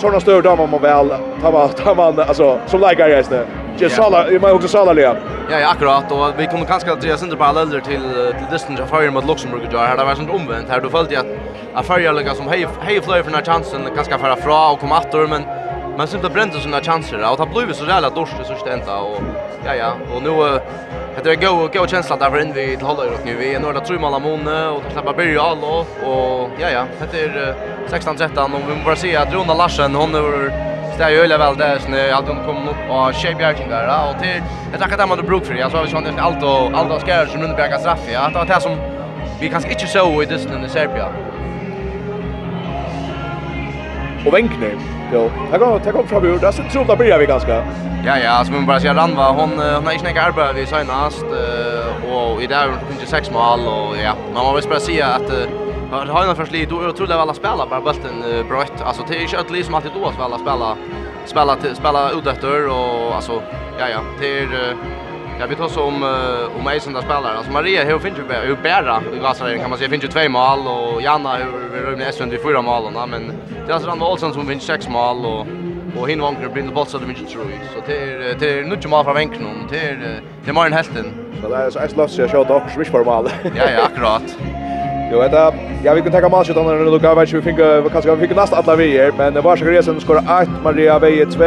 såna större damer man väl ta man, ta man alltså, som likar guys det. Just. Sala, jag mig också Sala Lea. Ja, ja, akkurat. Och vi kommer kanske att dra sindra paralleller till, till distance av fire mot Luxemburg och Jar. Här det var sånt omvänt. Här du följde att, att Färger liksom, som hej, hej flöj för den chansen, ganska färra fra och komma åter men men simpelthen brände såna chanser. Och det har blivit så jävla dårst i sista. Och, ja, ja. Och nu, Det är go go känsla där för in vi till håller upp nu. Vi är några tror man måne och släppa börja alla och ja ja, det är 16 13 om vi bara se att Rona Larsen hon är stäj ju hela väl där så när allt hon kommer upp och shape bjärking där och till jag tackar dem med bruk för jag så vi känner allt och allt och ska som runt bjärka straff ja. Det var det som vi kanske inte såg i det i Serbia och vänkne. Ja, jag går ta kom fram bord. Det är så att börja vi ganska. Ja, ja, alltså man bara säga Ranva, hon hon har inte några arbete vi senast och i där finns sex mål och ja, man måste bara säga att Har har någon förslag då tror jag alla spelar bara bulten brött. Alltså det är ju inte liv som alltid då att alla spela spela spela utåt och alltså ja ja, det är Ja, vi tar så om uh, om Eisen där spelar. Alltså Maria hur finns ju hur bära i gasaren kan man säga finns ju två mål och Janna hur rymde Essen i fyra mål men det är Randall Olsson som vinner sex mål och och hin vankar blir bort så det mycket tror ju. Så det är det är nog mål från vänken och det är det är mer än hälften. Så det är så Eisen låter sig jag skjuta också, för mål. Ja, ja, akkurat. Jo, det ja, vi kan tacka matchen utan när Luka vet vi fick vi kanske vi fick nästa alla vi är, men var ska resa skora 8, Maria Veje 2,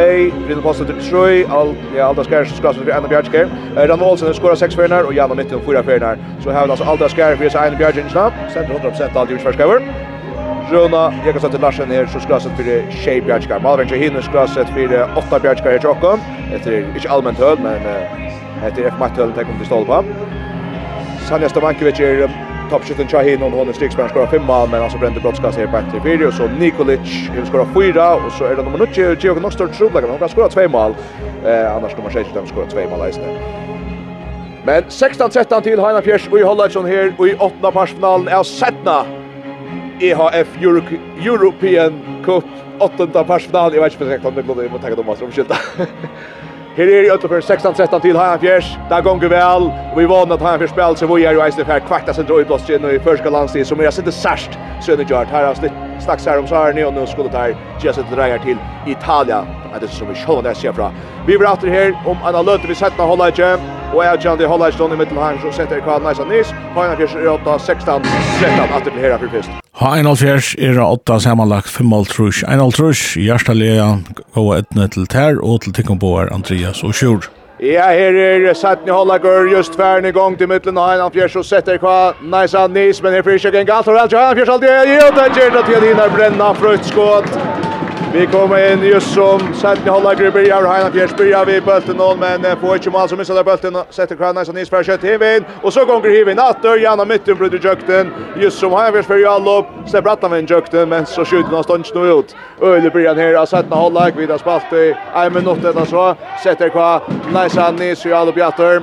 Rino Posta till Troy, all ja, alla skär skras vi Anna Bjarke. Ran Olsen skora 6 förnar och Janne mitt i fyra förnar. Så vi alltså alla skär för Anna Bjarke snabb, sen 100% allt gjort förskriver. Rona, jag kan sätta Larsen här så skras för Shay Bjarke. Malvin Hinner skras för 8 Bjarke i Jokon. Det är inte allmänt höll men det är F-matchen det kommer till stolpa. Sanja Stavankovic är toppskytten Chahin och Hånen Striksberg skorar fem mål men alltså brände brottskast här på 3-4 och så Nikolic vill skora fyra och så är det nummer 9 Georg Nostor men hon kan skora två mål eh annars nummer 6 de skorar två mål istället. Men 16-13 till Heina Fjärs och i Holladsson här och i åttna parsfinalen är Setna EHF Euro European Cup åttenda parsfinal. Jag vet inte om det blir det, men tack att de. Her er i Øtterfjør 16-13 til Hajanfjers. Det gonger vel. Vi vann at Hajanfjers spiller så vi er jo eisne for kvarta sin drøyblåst inn i første landstid, som er sitte særst sønnegjørt. Her har snakks her om Sarni, og nå skulle det her gjøre sitt dreier til Italia Det er som vi sjål det ser fra. Vi blir alltid her om en løte vi setter holde ikke. Og jeg kjenner det holde ikke stående i midten så setter jeg kvar Neisa Nis. Haina Fjers er 8, 16, 13, at det blir her for fyrst. Haina Fjers er 8, sammanlagt 5 altrush. En altrush, hjertelige, gode etne til Ter og til Tikkomboer, Andreas og Sjur. Ja, her er Satni Hollager just færen i gang til mitten av Heinan og och sätter kvar Najsa Nis men här fyrsök en galt och Heinan Fjärs alltid är ju den gärna till Hinar bränna fruktskott Vi kommer in just som sent i halvlek i början. Heina Fjärs vi bulten någon men får inte mål som missar där bulten. Sätter Kranaj som Nils för till Hivin. Och så gånger Hivin att Örjan och mitten bryter jökten. Just som Heina Fjärs all upp, Sen brattar vi en jökten men så skjuter han stånd nu ut. Öle början här av sett i halvlek. Vi har spalt i en minut eller så. Sätter kvar nice, Nils all upp jatter.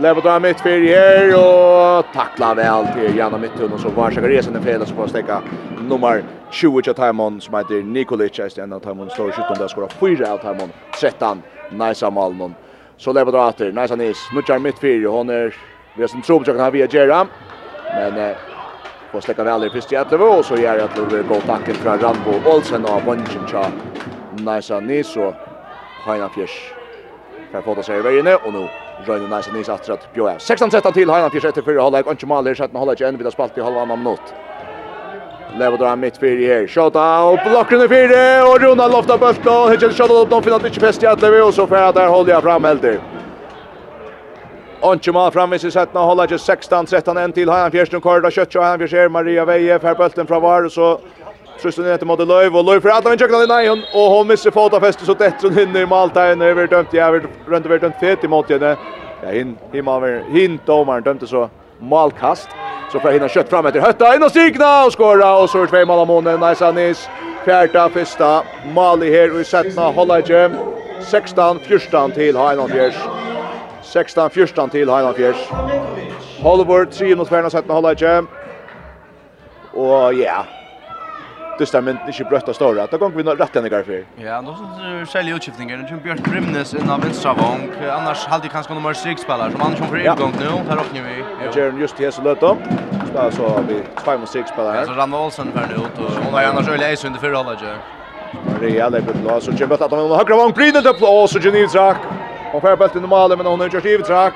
Levodra mitt för här och tackla väl till Janna Mittun och så varsågod resen i fredags på att stäcka nummer 20 av Taimon som heter Nikolic, er en av Taimon står i 17, der skora 4 av Taimon, 13, nice Naisa Malmon. Så lever då åter, Naisa Nis, nu nutjar mitt 4, hon är, vi har sin tro på trobetjöken här via Gera, men eh, får släcka väl i första jättelevå, och så gör att det går tacken från Rambo Olsen och Bunchen tja Naisa Nis och Heina Fjärs. För att få ta sig i vägen, och nu Røyne Naisa Nis at Bjøa. 16-13 til Heina Fjers etter 4 halvleg, Ikke Maler, 17 halvleg, Vi har spalt i halvannan minutt. Levo drar mitt fyrir her. Shota og Blocken i fyrir. Og Runa lofta bølt. Og hitjer shota out. De finner ikke fest i Atlevi. Og så færa der holder jeg fram heldig. Ontsje mal framvis i setna Holder ikke 16-13 en til. Hajan Fjersten Korda. kjøtt og Hajan Fjersten. Maria Veje. fer bølten fra var. Og så Truslen ner till Model Löv och Löv för alla vinkeln i nej och hon missar fota fäste så tätt så hinner i Malta in över dömt jag vet runt över dömt fet i mot henne. Ja hin himma hin domaren dömte så malkast. Så får hinna kött fram efter Hötta in och signa och skora och så är två mål av månen. Nice Anis. Fjärda, första mål i här och sätta sättna Hollage. 16-14 till Hainan Fjärs. 16-14 till Hainan Fjärs. Hollywood, 3 mot Färna hålla Hollage. Och ja, yeah dysta men inte brötta stora. Då går vi nog rätt ända för. Ja, då så säljer utskiftningen. Nu Björn Brimnes in av vänstra vång. Annars hade kanske nummer 6 spelare som annars för igång nu. Här öppnar vi. Ja, gör just det så löt då. Spelar så har vi 5 och 6 spelare. Ja, så Ranna Olsen för nu ut och hon har annars öle is under förra halvlek. Real på bra så kämpat att hon har högra vång brinner det på och så Genivtrak. Och får bollen i mål men hon har gjort i track.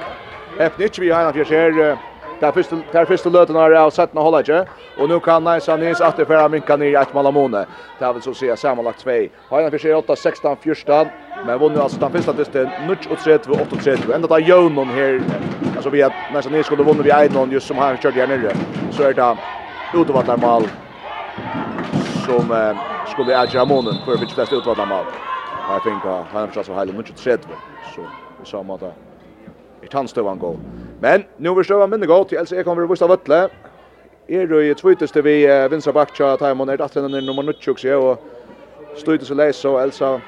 Efter inte vi har en fjärde där första där första löten har jag sett när hålla inte. och nu kan Nice Anis att för minka ner ett malamone. Det har väl så se sammanlagt 2. Har han för sig 8 16 första men vann alltså den första testen 0 och 38 ända där Jon Jonon här alltså vi att Nice Anis skulle vunnit vi en någon just som han körde här nere. Så är det utvattnar utvallarmål som eh, skulle äga månen för vilket flest utvattnar utvallarmål. Jag tänker han har så hela 0 så så samma där tannstøvan gå. Men nu vil støvan minne gå til Else Ekon vil vise av Vøtle. Er du i tvøyteste vi vinstra bakkja, Taimon er datteren er nummer 90, og støyte seg leis, og Elsa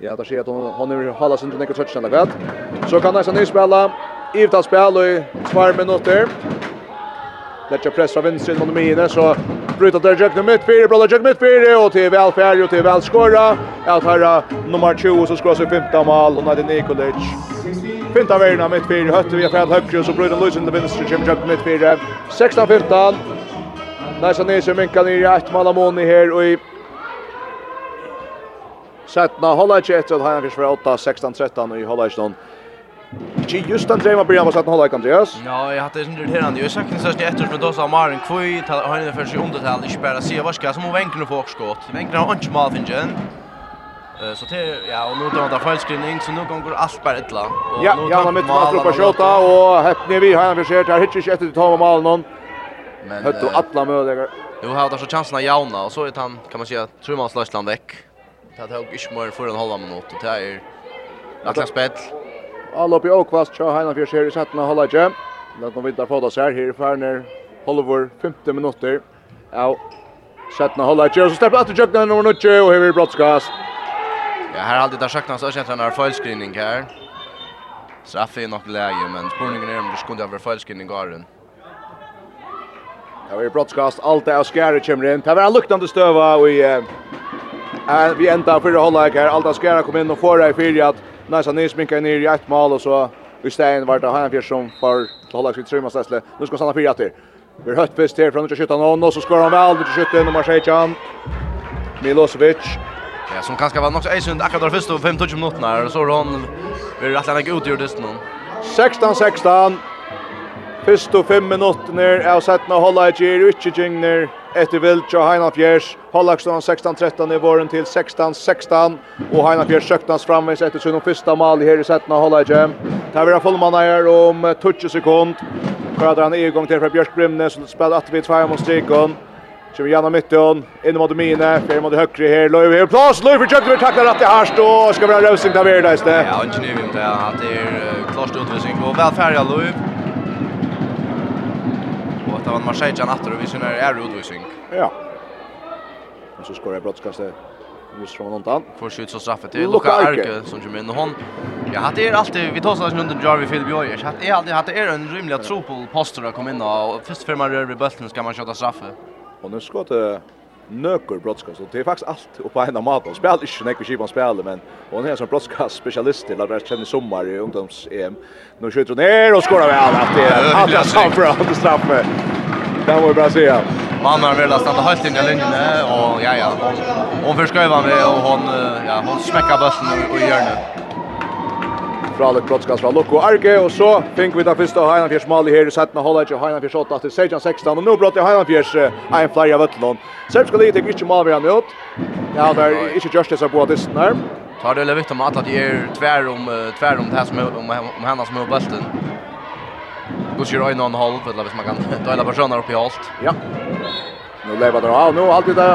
Ja, där ser at hon hon är hålla sin til något touch eller vad. Så kan nästan ni spela. Ivtal spela i 2 minutter. Letja press från vänster mot mine, så bryter der Jack mitt fire, bröder Jack mitt fire, og til vel färg og til vel skora. Att här nummer 20 så skorar seg 15 mål og Nadine Nikolic. Pinta verna mitt fyrir, høtti vi er fjall høgri, og så brøyden Lusen til vinstri, kjem kjøpt mitt fyrir. 16-15. Næsa Nese minka nir i ett malamoni her, og i Sætna hålla ikke etter at Heinan Fisk var 8-16-13 i hålla ikke noen. Ikke just den drema början var Sætna hålla ikke, Andreas? Ja, jeg hatt det sin irriterande. Jeg sakna sørst i etter som då sa Marin han Heinan Fisk i undertal, ikke bare sier varska, som hun venkene får skott. Venkene har ikke malfingen. Så det ja och nu då där felskrivning så nu går allt bara illa. Ja, ja man mitt måste på skjuta och häppne vi har han vi ser där hittar inte efter ta mål någon. Men hött och alla möjliga. Jo har där så chansen att jauna och så är han kan man säga tror man Slösland veck. Det har inte mer för en halva minut och det är Atlas spel. Alla i Åkvast Tja här för ser i sätten att hålla jam. Låt dem vita få oss så här här för när Hollover 15 minuter. Ja. Sätten att hålla jam så släpper att jukna nummer 90 och här är brottskast. Ja, här har alltid där saknas så känns han har felscreening här. Straff är nog läge, men spurningen är om det skulle vara felscreening garen. Ja, vi broadcast allt är skära kommer in. Det var luktande stöva och i eh vi ända för hålla här. Allt är skära kom in och får det i fyra att nästan nysminkar ner i ett mål och så i stein var det han fjärd som för hålla sig trymma stäsle. Nu ska stanna fyra till. Vi har hött fest här från 1917 och så skår han väl 1917 nummer 16. Milosevic Ja, som kanske var något ejsund akkurat där första 5-20 minuterna och så har hon blir rätt länge utgjort just nu. 16-16. Första 5 minuterna av settna hålla i ger utgängner efter vilt och Heina Fjärs. Hallaksson 16-13 i våren till 16-16 och Heina Fjärs söktas framvis efter sin första mål här i settna hålla i gem. Där vi fullmanna fullmannar om 20 sekund. Kvar i han till för Björk Brimnes som spelar att vi två mot Strikon. Kjører gjennom midten, inn mot mine, fer mot høyre her, Løyv her, plass, Løyv for kjøkken, takler rett i harst, og skal være røsing til Verda i sted. Ja, ikke nøyvind til at det er klart utvisning på väl av Løyv. Og at han var sjeitjan atter, og vi synes er utvisning. Ja. Og så skår jeg brottskastet. Just från undan. Får skjut så straffet till Luka Arke som kommer in och hon. Ja, hade är alltid vi tar oss runt Jarvi vi Philip Joyers. Hade är alltid hade är en rimlig tropol att komma in och först för man rör vid bulten ska man skjuta straffet. Och nu ska det nöker brottskast, och det är faktiskt allt oppe på ena mat maten. Han inte när nekker kjipa men hon är en sånn brottskast-spesialist til at jeg kjenner i ungdoms-EM. Nu skjuter hon ner och skorar väl att det er andre straffer og att straffer. Det var ju bra att säga. Man har vel stått helt in i linjen och ja, ja. Hon forskøver med, och hon, ja, hon smekker bøtten i hjørnet. Fralik Krotskas fra Lukko Arge, og så fikk vi da første av Heinanfjers Mali her i setten av Heinan Fjers 8 til 16-16, og nå brått i Heinan Fjers en flere av Vøtlån. Serbska Lige gikk ikke Mali han ut, ja, det er ikke just Gjørstes av på Dysten her. Tar det litt om at det er tvær om, tvær om det her som er, om, om henne som er på bølten. Gusher øyne og en halv, eller hvis man kan døyla personer upp i allt. Ja. Nu lever det av, nu alltid det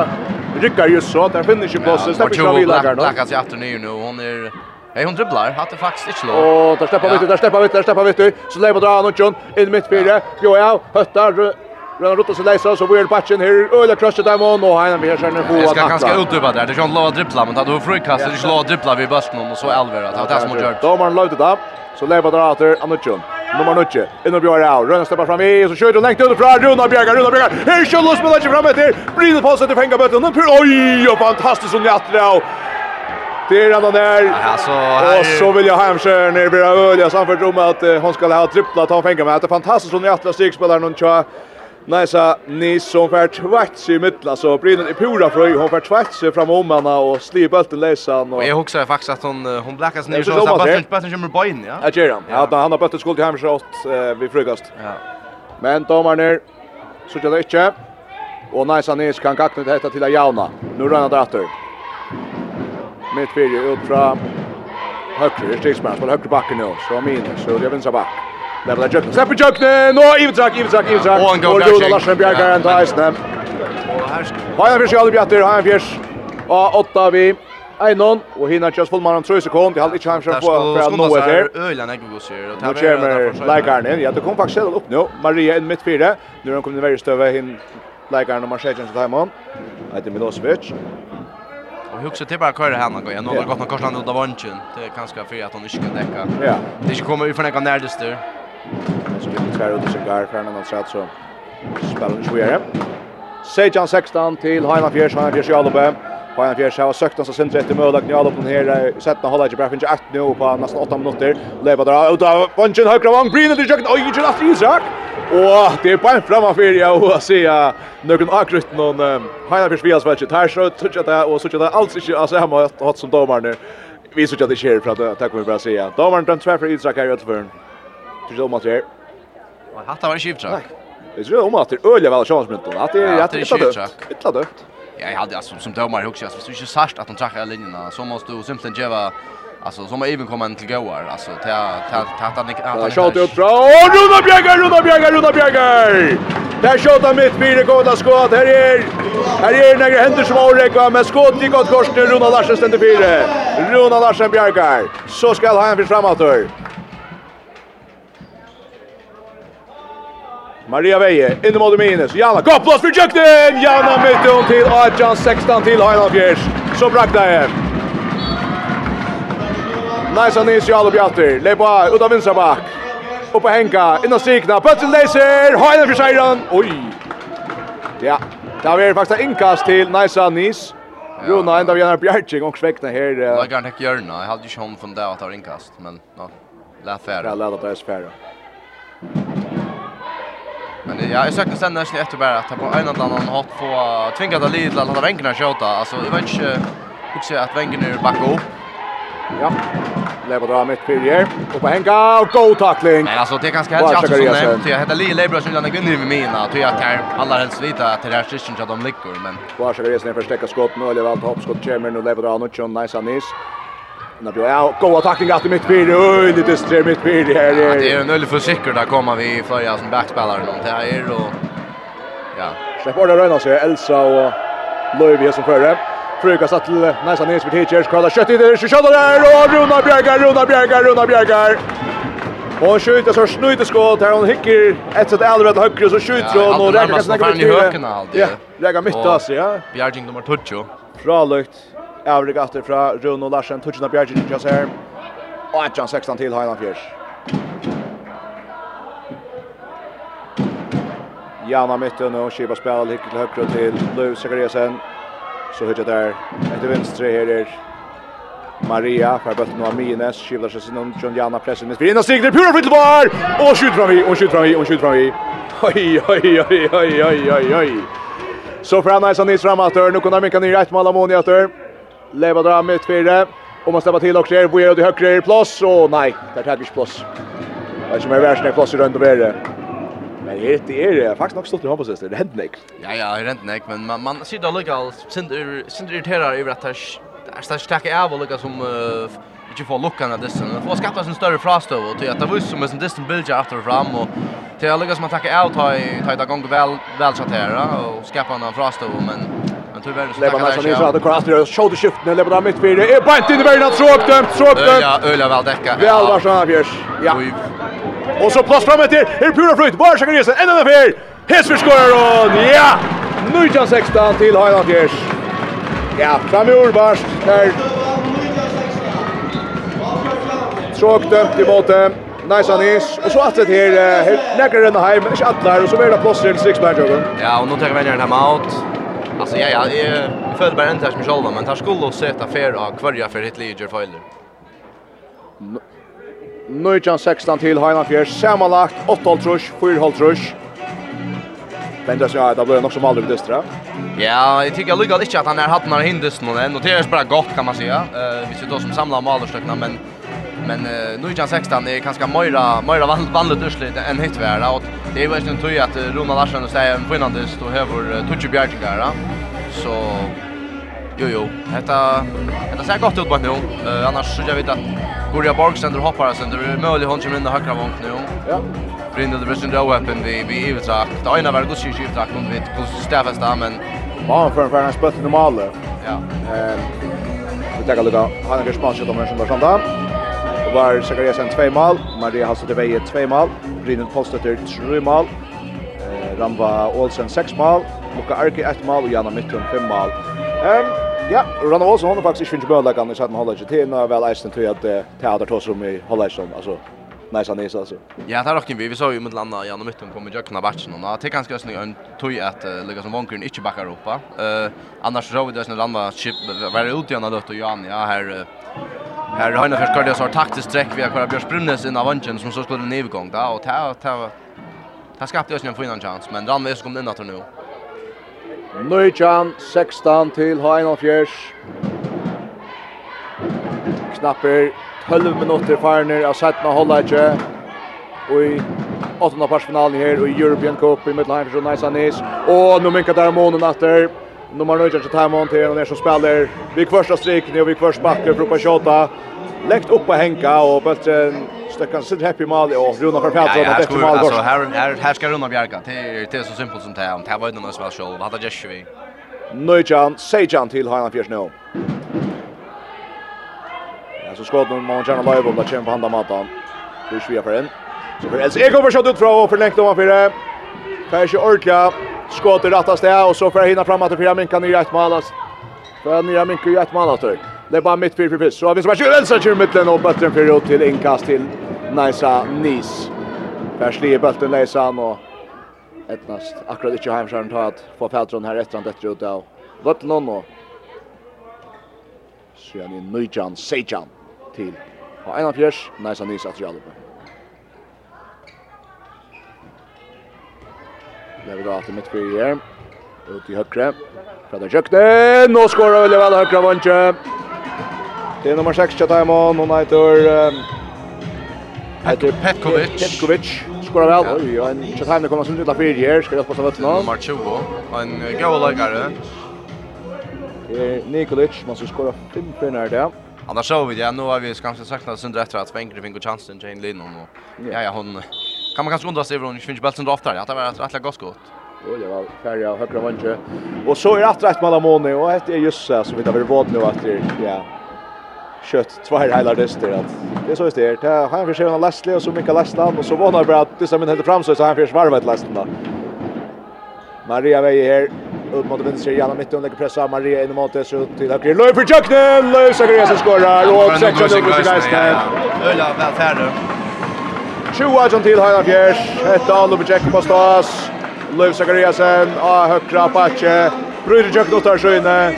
rykker just så, der finner ikke plass, det slipper ikke av vilager nå. Lekka seg efter nu nu, hon er... Hej hon dribblar, hade faktiskt inte lov. Åh, där steppar vi, där steppar vi, där steppar vi. Så lägger av John. In mitt fyra. Jo ja, höttar Rønna Rottas og Leisa, så blir patchen her, Öla krøsset dem, og nå har han mer skjønne på at Jeg skal ganske utøve der, det er ikke lov å drippla, men da du frukast, det er ikke lov å drippla vid bøsten, og så elver, det. Er det som har gjort. Domaren løyde da, så lever der etter Anutjun, nummer 9, inn og Bjørn av, Rønna stepper fram i, så kjører hun lengt utifra, Runa Bjergar, Runa Bjergar, her kjøller spiller ikke fram etter, Brynel Paulsen til fengabøtten, og oi, og fantastisk som Jatrau, Det är han där. Alltså, och så vill jag hemskär ner blir öliga samfört om att uh, hon ska ha tripplat ta fänga med. Det är fantastiskt hon är att strikspelare någon tja. Nice Nis som för tvätts i mittla så Brynen i pura fröj hon för tvätts fram om henne och slir bulten läsan och jag huxar faktiskt att hon hon bläckas ner så att bulten bulten kommer på in ja. Ja, ger han. Ja, han har bulten skuld till hemskott vid frukost. Ja. Men domar ner så jag det inte. Och nice Nis kan kakta detta till Jauna. Nu rör han där åter mitt fyrir ut fra högre, stigsmann, spelar högre backen nu, så minus, så det är vänstra back. Där blir Jökne, släpper Jökne, nå Ivitsak, Ivitsak, Ivitsak, och en gång Rune Larsen bjergar en til Eisne. Hajan Fjärs, i alle bjatter, Hajan Fjärs, och åtta vi, Einon, og hinna kjøs fullmann om 3 sekund, jeg halde ikke heim for att nå etter. Nå kommer leikaren inn, ja, det kom faktiskt selv opp nå, Maria in mitt fyra, nu har han kommit i verre støve, hinn leikaren og Marseille Jens Taimon, Eitin Milosevic, huxar till bara köra henne någon gång. Nu har gått någon korsland ut av vanchen. Det är kanske för att hon inte kan täcka. Ja. Det ska komma ut från en närdes där. Så vi ska ut sig gar för någon sätt så spelar vi vidare. Sejan 16 till Heimafjärs, Heimafjärs i Albe. Bayern Fjärs har sökt oss sin rätt möjlighet nu alla på här sätta hålla ju bara finns ett nu på nästan 8 minuter. Leva där ut av bunchen högra vång Brina till jökt oj ju last Isak. Och det är på bara framför jag och se någon akrutt någon Bayern Fjärs spelas väl här så toucha det och så där alls inte alltså hemma har haft som domaren. Vi så att det sker för att tack bara Brasilien. Domaren drar tvär för Isak här åt förn. Till Thomas här. Och hatta var skiftrak. Det är ju om att det är öliga väl chansmynt. Att det är jättedött. Jättedött jag hade alltså som domare också alltså så är ju särskilt att de trackar linjerna så måste du simpelthen geva Alltså som även kommer till goar alltså ta ta ta ta nick ta shot upp bra Runa Bjärgar Runa Bjärgar Runa Bjärgar Där skjuter mitt fyra goda skott här är här är några händer som avräcker med skott i gott kors till Runa Larsen ständer fyra Runa Larsen Bjärgar så ska han för framåt Maria Veje, in mot minus. Jana, gå blås för Jöknen! Jana mitt hon till Adjan, 16 till Heiland Så brak det Nice Anis i alla bjatter. Leipa ut av vinstra bak. Upp och hänka. Innan sikna. Pötsen läser. Heiland för Oj. Ja. Där var faktiskt inkast till Nice Anis. Runa ända vi har Bjertsing och sväckna här. Jag kan inte göra Jag hade ju schon från där att ha inkast. Men ja. lät färre. Ja, lät att det färre. Men ja, jag sökte sen när jag efter bara att på en annan annan hopp få tvinga det lite att alla vänkarna skjuta. Alltså det var inte också att vänkarna är backa upp. Ja. Lever drar mitt fyrjer. Och på Henka och go tackling. Men alltså det kanske helt chans som nämnt. Jag heter Lee Leber som den vinner med mina. Tror jag tar alla helst vita att det här syns att de lyckor men. Varsågod resen för stäcka skott nu eller valt hoppskott kommer nu Leber drar något nice anis. Det blir ja, goda tacklingar till mitt fyra. Oj, lite strö mitt fyra här. Ja, det är ju nöjd för säkert där kommer vi flöja som backspelare någon där och ja. Släpp bort Röna så Elsa och Lövi som förre. Fruga satt till Nisa Nils vid Hitchers. Kolla kött i det. Kött där och Runa Bjergar, Runa Bjergar, Runa Bjergar. Och skjuter så snöjt skott här hon hickar ett sätt alldeles högre så skjuter hon och räcker kanske något. Ja, lägga mitt alltså, ja. Bjärging nummer 2. Bra lukt. Avrig atter fra Runo Larsen, Tutsjena Bjergin, just her. Og Atjan 16 til Heiland Fjers. Jana mitten og Kiba spela hikker till høyre till Lou Sekariasen. Så hittet där. etter vänster här är Maria, för bøtten nu Amines, skivlar sig sin John Jana pressen mitt, och stig, det er fritt var och skjut fram vi, och skjut fram vi, och skjut fram vi. oj oj oj oj oj oj oj Så fram nice on is fram att nu kan de mycket ner rätt mål av Moni Leva drar mitt tvire. Om man släpper till också är Bojer det högre är plats och nej, där tar vi plats. Det är som är värst när plats runt över. Men det är det är faktiskt nog stort i hoppas det händer inte. Ja ja, det händer inte. men man man ser då lika synd synd irriterar över att där står starka av lika som inte får luckan av det Det får skappas en större frastöv och att det var som en dissen bilja efter fram och till alla som man tacka out ta ta gång väl väl så här och skapa en frastöv men Men tyvärr så tackar Larsson in så hade Crosby shoulder shift när Lebron mitt fyra. Är bara in i vägen att tråk dömt, tråk dömt. Ja, Öla väl täcka. Väl här fjärs. Ja. Och så plats framåt till. Är pura flytt. Bara Sjögren Jensen. En annan fel. Hesper skorar och ja. Nujjan 16 till Highland fjärs. Ja, fram i Barst. Där. Tråk dömt i båten. Nice Anis. Och så att det här, här näkar den hem, men inte allar. Och så blir det plåster till 6 Ja, och nu tar vi den här out. Alltså ja, ja, jag föll bara inte här som själva, men tar skulle och sätta färd av kvarja för hit liger fejler. Nöjtjan 16 till Highland Fjärs, sammanlagt 8 trusch, 4 trusch. Men det ja, det blir nog som aldrig dystra. Ja, jag tycker lyckas inte att han är hatt har hindest någon än. Och det är bara gott kan man säga. Uh, vi sitter då som samlar malerstyckna men Men uh, nu är 16 är ganska mera mera vanligt urslit än hit värda och det är väl inte tror att Ronald Larsson och säger en vinnande stå över Tucci då Så jo jo, detta detta ser gott ut på nu. Eh annars så jag vet att Gorja Borgsen där hoppar sen det är möjligt hon kommer in och hackar vångt nu. Ja. Brinner the visst ändå weapon vi vi i vart. Det ena var väldigt god shit tack hon vet hur stävas där men Man för för en spött normalt. Ja. Ehm vi tar lucka. Han har kanske matchat om en sån där var Zakariasen 2 mål, Maria Hasselteveje 2 mål, Brynund Polstetter tre mål, eh, Ramba Olsen 6 mål, Luka Arki ett mål og Janna Mittun fem mål. Um, ja, Rana Olsen har faktisk ikke finnet bødleggene i 17 halvdagen til, nå er vel eisen til at det er der som i halvdagen, altså Nej, så nästa alltså. Ja, där rocken vi. Vi såg ju med landa Janne mitten kommer med kunna Batchen och det är ganska snyggt en tog att uh, lägga som vankern inte backar upp. Eh uh, annars så vi det snö landa chip var ute i andra och Jan ja här uh, Här har Heinefjärs Kardias har taktiskt dräck via Kara Björns Brunnes av vanchen som så skulle nedgång där och ta ta ta skapte oss en fin chans men Ranves kom in att nu. Nöjjan 16 till Heinefjärs. Knapper 12 minutter farner av Sætna Hollage og i åttende parsfinalen her og i European Cup i Midtland for Nice Anis og nå minket der månen etter nummer 9 till Taimon till och ner som spelar vi första striken och vi första backen för på skjuta. Läkt upp på Henka och bulten stöckan sitt happy mål och Runa för Ja, att efter mål. Alltså här här här ska Runa bjärka. Det är det är så simpelt som det är. Det var ju någon som var själv. Hade jag ju. Nöjan, Sejan till Hanna Fjärs nu. Ja, så skott man man tjänar live om det kämpar handa matan. Det är för en. Så för Els Ego var skott ut från och förlängt ovanför. Kanske orkar skott i rätta stället och så får hinna fram att Fia Minka ner ett mål. För nya Minka i ett mål alltså. Det är bara mitt för för Så vi ska köra så kör mitten och bättre för ut till inkast till Nisa Nis. Där slir bulten Nisan och etnast akkurat inte hemskärn ta att få Fältron här efter det ut av Vattnon och i Nujjan Sejan till en av Fjers, Neisan Nys at Jallupen. Det er av til midtfyrje. Ut i høyre. Fredda Kjøknen. Nå skårer veldig vel høyre vantje. Det er nummer 6 Kjøtheimon. Hun heter... Heter Petkovic. Petkovic. Skårer vel. Oi, og en Kjøtheimon kommer som utla fyrje her. Skal hjelpe oss av vettene. Nummer 20. En gode leikere. Nikolic. Man skal skåre fem fyrner der. Annars så vi det. Nå har vi kanskje sagt at Sundre etter at Svengre finner chansen til en linje. Ja, ja, hun... Kan man kanske undra sig över om det finns bälsen draftare. Att det var ett rätt gott skott. Och det var färja och högra vänster. Och så är det att rätt Malamoni och ett är just så som vi har varit nu att det ja. Kött två hela dyster att det så är det. Här han försöker han Leslie och så mycket Lestland och så vonar bara att det som händer fram så så han försöker försvarar varvet Lestland då. Maria Veje här ut mot vänster Janna mitt under pressa Maria in mot det så till höger Löf för Jöknen Löf så skorar och sex sätter upp sig Öla välfärd. 20 til Heinar Fjers. Hetta Alu Bjekk på stas. Leif Zakariasen av högra patche. Bryter Jökn åtta sjöne.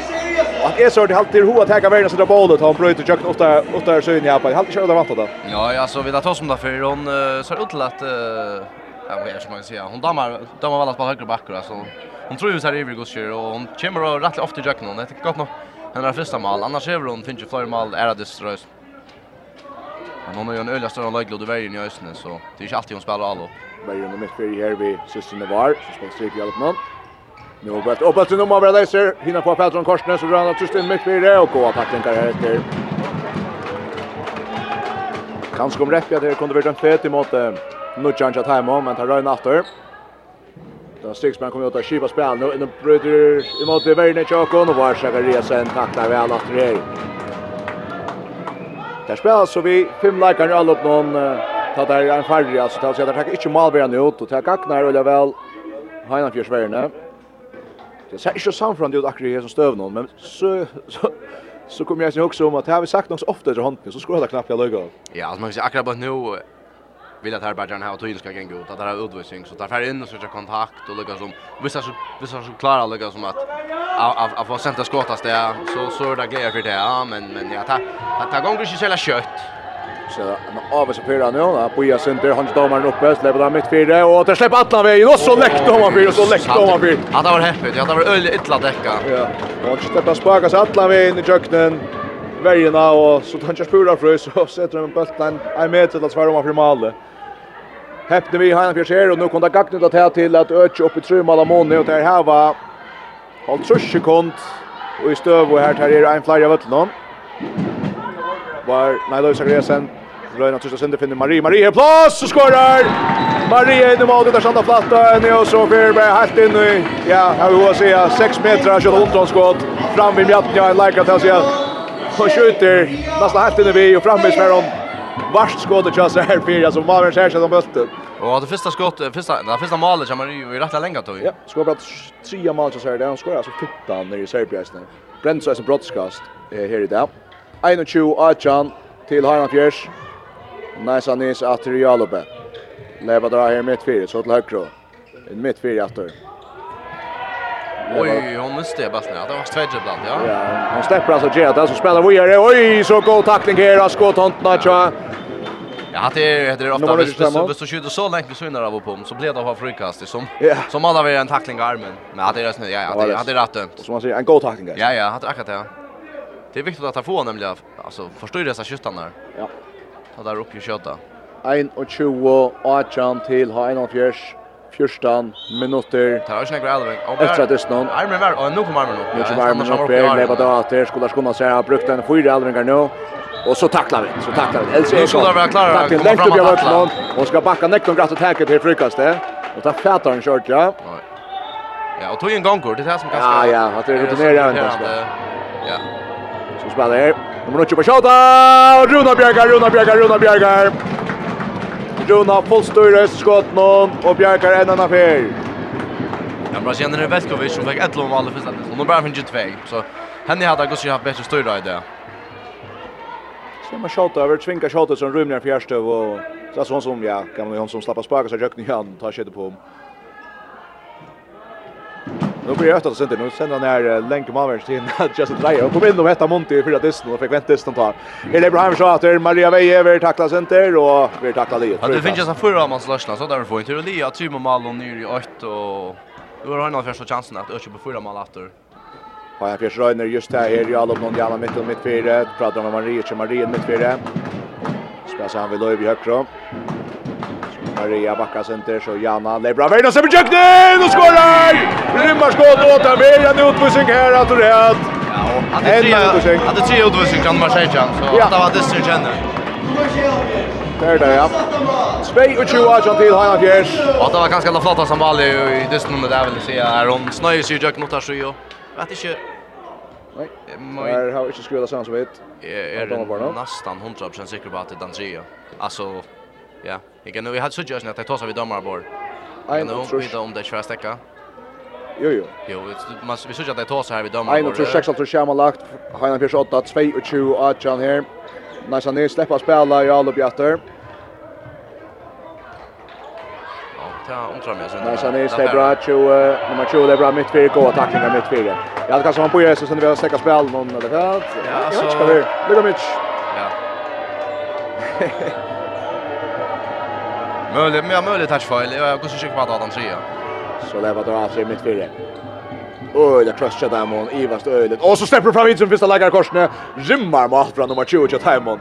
Att är så det halt till hoa täcka värna så där bollen tar bryter Jökn åtta åtta sjön ja på. Halt kör där vant då. Ja, alltså vi där tar som där för hon så ut till att ja, vad är som man säger. Hon dammar dammar väl att på högra backar alltså. Hon tror ju så här i går och hon kommer rätt ofta Jökn. Det är gott nog. Hennes första mål. Annars är hon finns ju fler mål är det ströst. Men hon har ju en öliga större lägglod i vägen i Östene, så det är inte alltid hon spelar allo. Världen är mitt fyrir här vid systrarna var, så spelar stryk i alla fall. Nu har Bett upp till nummer av Reiser. hinner på Petron Korsnes så drar han systrarna mitt fyrir och går tacklingar här efter. Kanske om räcker att det kunde varit en fet emot Nudjan Jataimo, men tar röjna efter. Da Stigsman kommer ut av kiva spel nu, Nu bryter imot i världen i Tjokon och var Sakariasen tacklar väl efter här. Der spelar så vi fem likar i allop någon ta där en färdig alltså ta så där tack inte malbärande ut och ta gagnar eller väl Heina Fjörsvärne. Det ser inte samfront ut akkurat som stöv någon men så så så kommer jag ihåg också om att jag har vi sagt något så ofta i handen så skulle det knappt jag lägga. Ja, alltså man kan säga akkurat bara nu vill att Herbergen här och Tyl ska gänga ut att det är utvisning. Så tar färd in och söker kontakt och lyckas som vissa så vissa så klara lyckas som att att av få senta skottas det så så är det grejer för det ja men men jag tar att ta gång du själva kött. Så en avs på fyra nu då på ja center han domaren uppe släpper där mitt fyra och det släpper alla vägen. Och så läckt om han blir och så läckt om han blir att det var häftigt. Att det var öl ytla täcka ja och släpper sparkas alla vägen i jöknen Vägarna och så tar han spura för så sätter en bulten en meter till att svara om han för målet. Häften vi har Heina Fjerser och nu kommer det gacknut att här till att öka upp i Trumala Måne och det här var Halt sekund och i stöv och här tar er en flyer av Ötlund. Var Nailo Sagresen Röjna tysta sönder finner Marie. Marie har plats och skorar! Marie är inne mål, där sanda platta. Ni och så Fyrberg helt in i, ja, jag vill säga, 6 meter, kjøtt hundra skott. Fram vid mjatten, ja, en lajka till att säga. Han skjuter nästan helt in i vi och framme i smäron vart skott och chans här för alltså var värst här som mötte. Och det första skottet, första det första målet som man ju rätt länge tog. Ja, skott bara tre mål så här där han skorar alltså fittan när i Serbien. Brent så är broadcast brottskast här i dag. 21 Achan till Harald Fjärs. Nice Anis Atrialobe. Leva dra här mitt fyra så till högre. En mitt fyra åter. Oj, hon måste det Ja, det var tredje bland, ja. Ja, han släpper alltså Gerard där som spelar vidare. Oj, så god tackling här av skotthantarna tror Ja, det är det är ofta visst så så skjuter så länge så innan av på så blir det av frikast som som alla vill en tackling i armen. Men att det är ja, ja, det hade rätt dömt. Som man säger en god tackling. Ja, ja, hade akkurat det. Det är viktigt att ta få nämligen alltså förstår dessa skyttarna där. Ja. Ta där upp ju skjuta. 21 och 18 till Heinolf Jörs 14 minutter. Det var snackar allvar. Efter det snön. Armen var och nu kommer armen upp. Nu kommer armen upp. Det var då att det skulle kunna säga har brukt en fyra allvar nu. Och så tacklar vi. Så tacklar vi. Elsa är klar. Tack klara. Tacklar längst upp i mål. Och ska backa näck och gratta tacket till frukast det. Och ta fätar en kört ja. Ja, och tog en gång kort. Det här som kanske. Ja, ja, att det rutinerar ändå. Ja. Så spelar det. Nummer 8 på skott. Runa Bjergar, Runa Bjergar, Runa Bjergar. Runa fullstyr någon och Bjarkar en annan fel. Ja, bra känner det Veskovic som fick ett lån av alla första. Och nu bara finns två. Så henne hade gått sig haft bättre styra i det. Stämmer skott över, tvinga skottet som rymmer fjärste och så som ja, kan man ju hon som slappar sparka så jag han tar skjuta på. Nu blir det att sända nu sen när länk länken man just in Justin Dreyer och kom in och hetta Monti för att dysten och fick vänta dysten tar. Eller Abraham sa att Maria Veje tackla center och vi tackla det. Ja, det finns ju så förra man slashna så där får inte det lia Tymo Malo ner i 8 och då har han första chansen att öka på förra mål åter. Ja, jag försöker Reiner just där här i alla någon jävla mitt och mitt fyra pratar om Maria och Maria mitt fyra. Spelar han vill då i högra. Maria backar center så Jana Lebra Veina som jöknen och skorar! Rymmar skott åt han vill en utvisning här att det är Han är tre, han är tre utvisning kan man säga så att det var det som känner. Där där ja. Spej och tjoa John till Hanna Fjärs. Och det var ganska la flotta som var i det nummer där vill säga Aron Snöj sig jag notar så ju. Vet inte Nej. Där har inte skruvat sånt så vet. Är nästan 100% säker på att det är Andrea. Alltså Ja, jag kan nu vi hade så just när det tar vi domar bort. Jag nu vi då om det ska stäcka. Jo jo. Jo, man vi såg att det tar så här vi domar. Nej, nu tror jag att det schema lagt. Han har 8 22 och John här. Nice han släppa spela i alla bjatter. ta undrar mig sen. Nej, sen är det bra att nummer 2 det är bra för gå attacken mitt för. Jag hade kanske man på Jesus sen vi har stäcka spel någon eller vad. Ja, så. Lucka Mitch. Ja. Möjligt, men jag möjligt touch fel. Jag går så kik vad han säger. Så det var då alltså i mitt fyra. Oj, det krossar där mån Ivast ölet. Och så släpper fram hit som första lägger korsne. Rimmar mot från nummer 20 till Timon.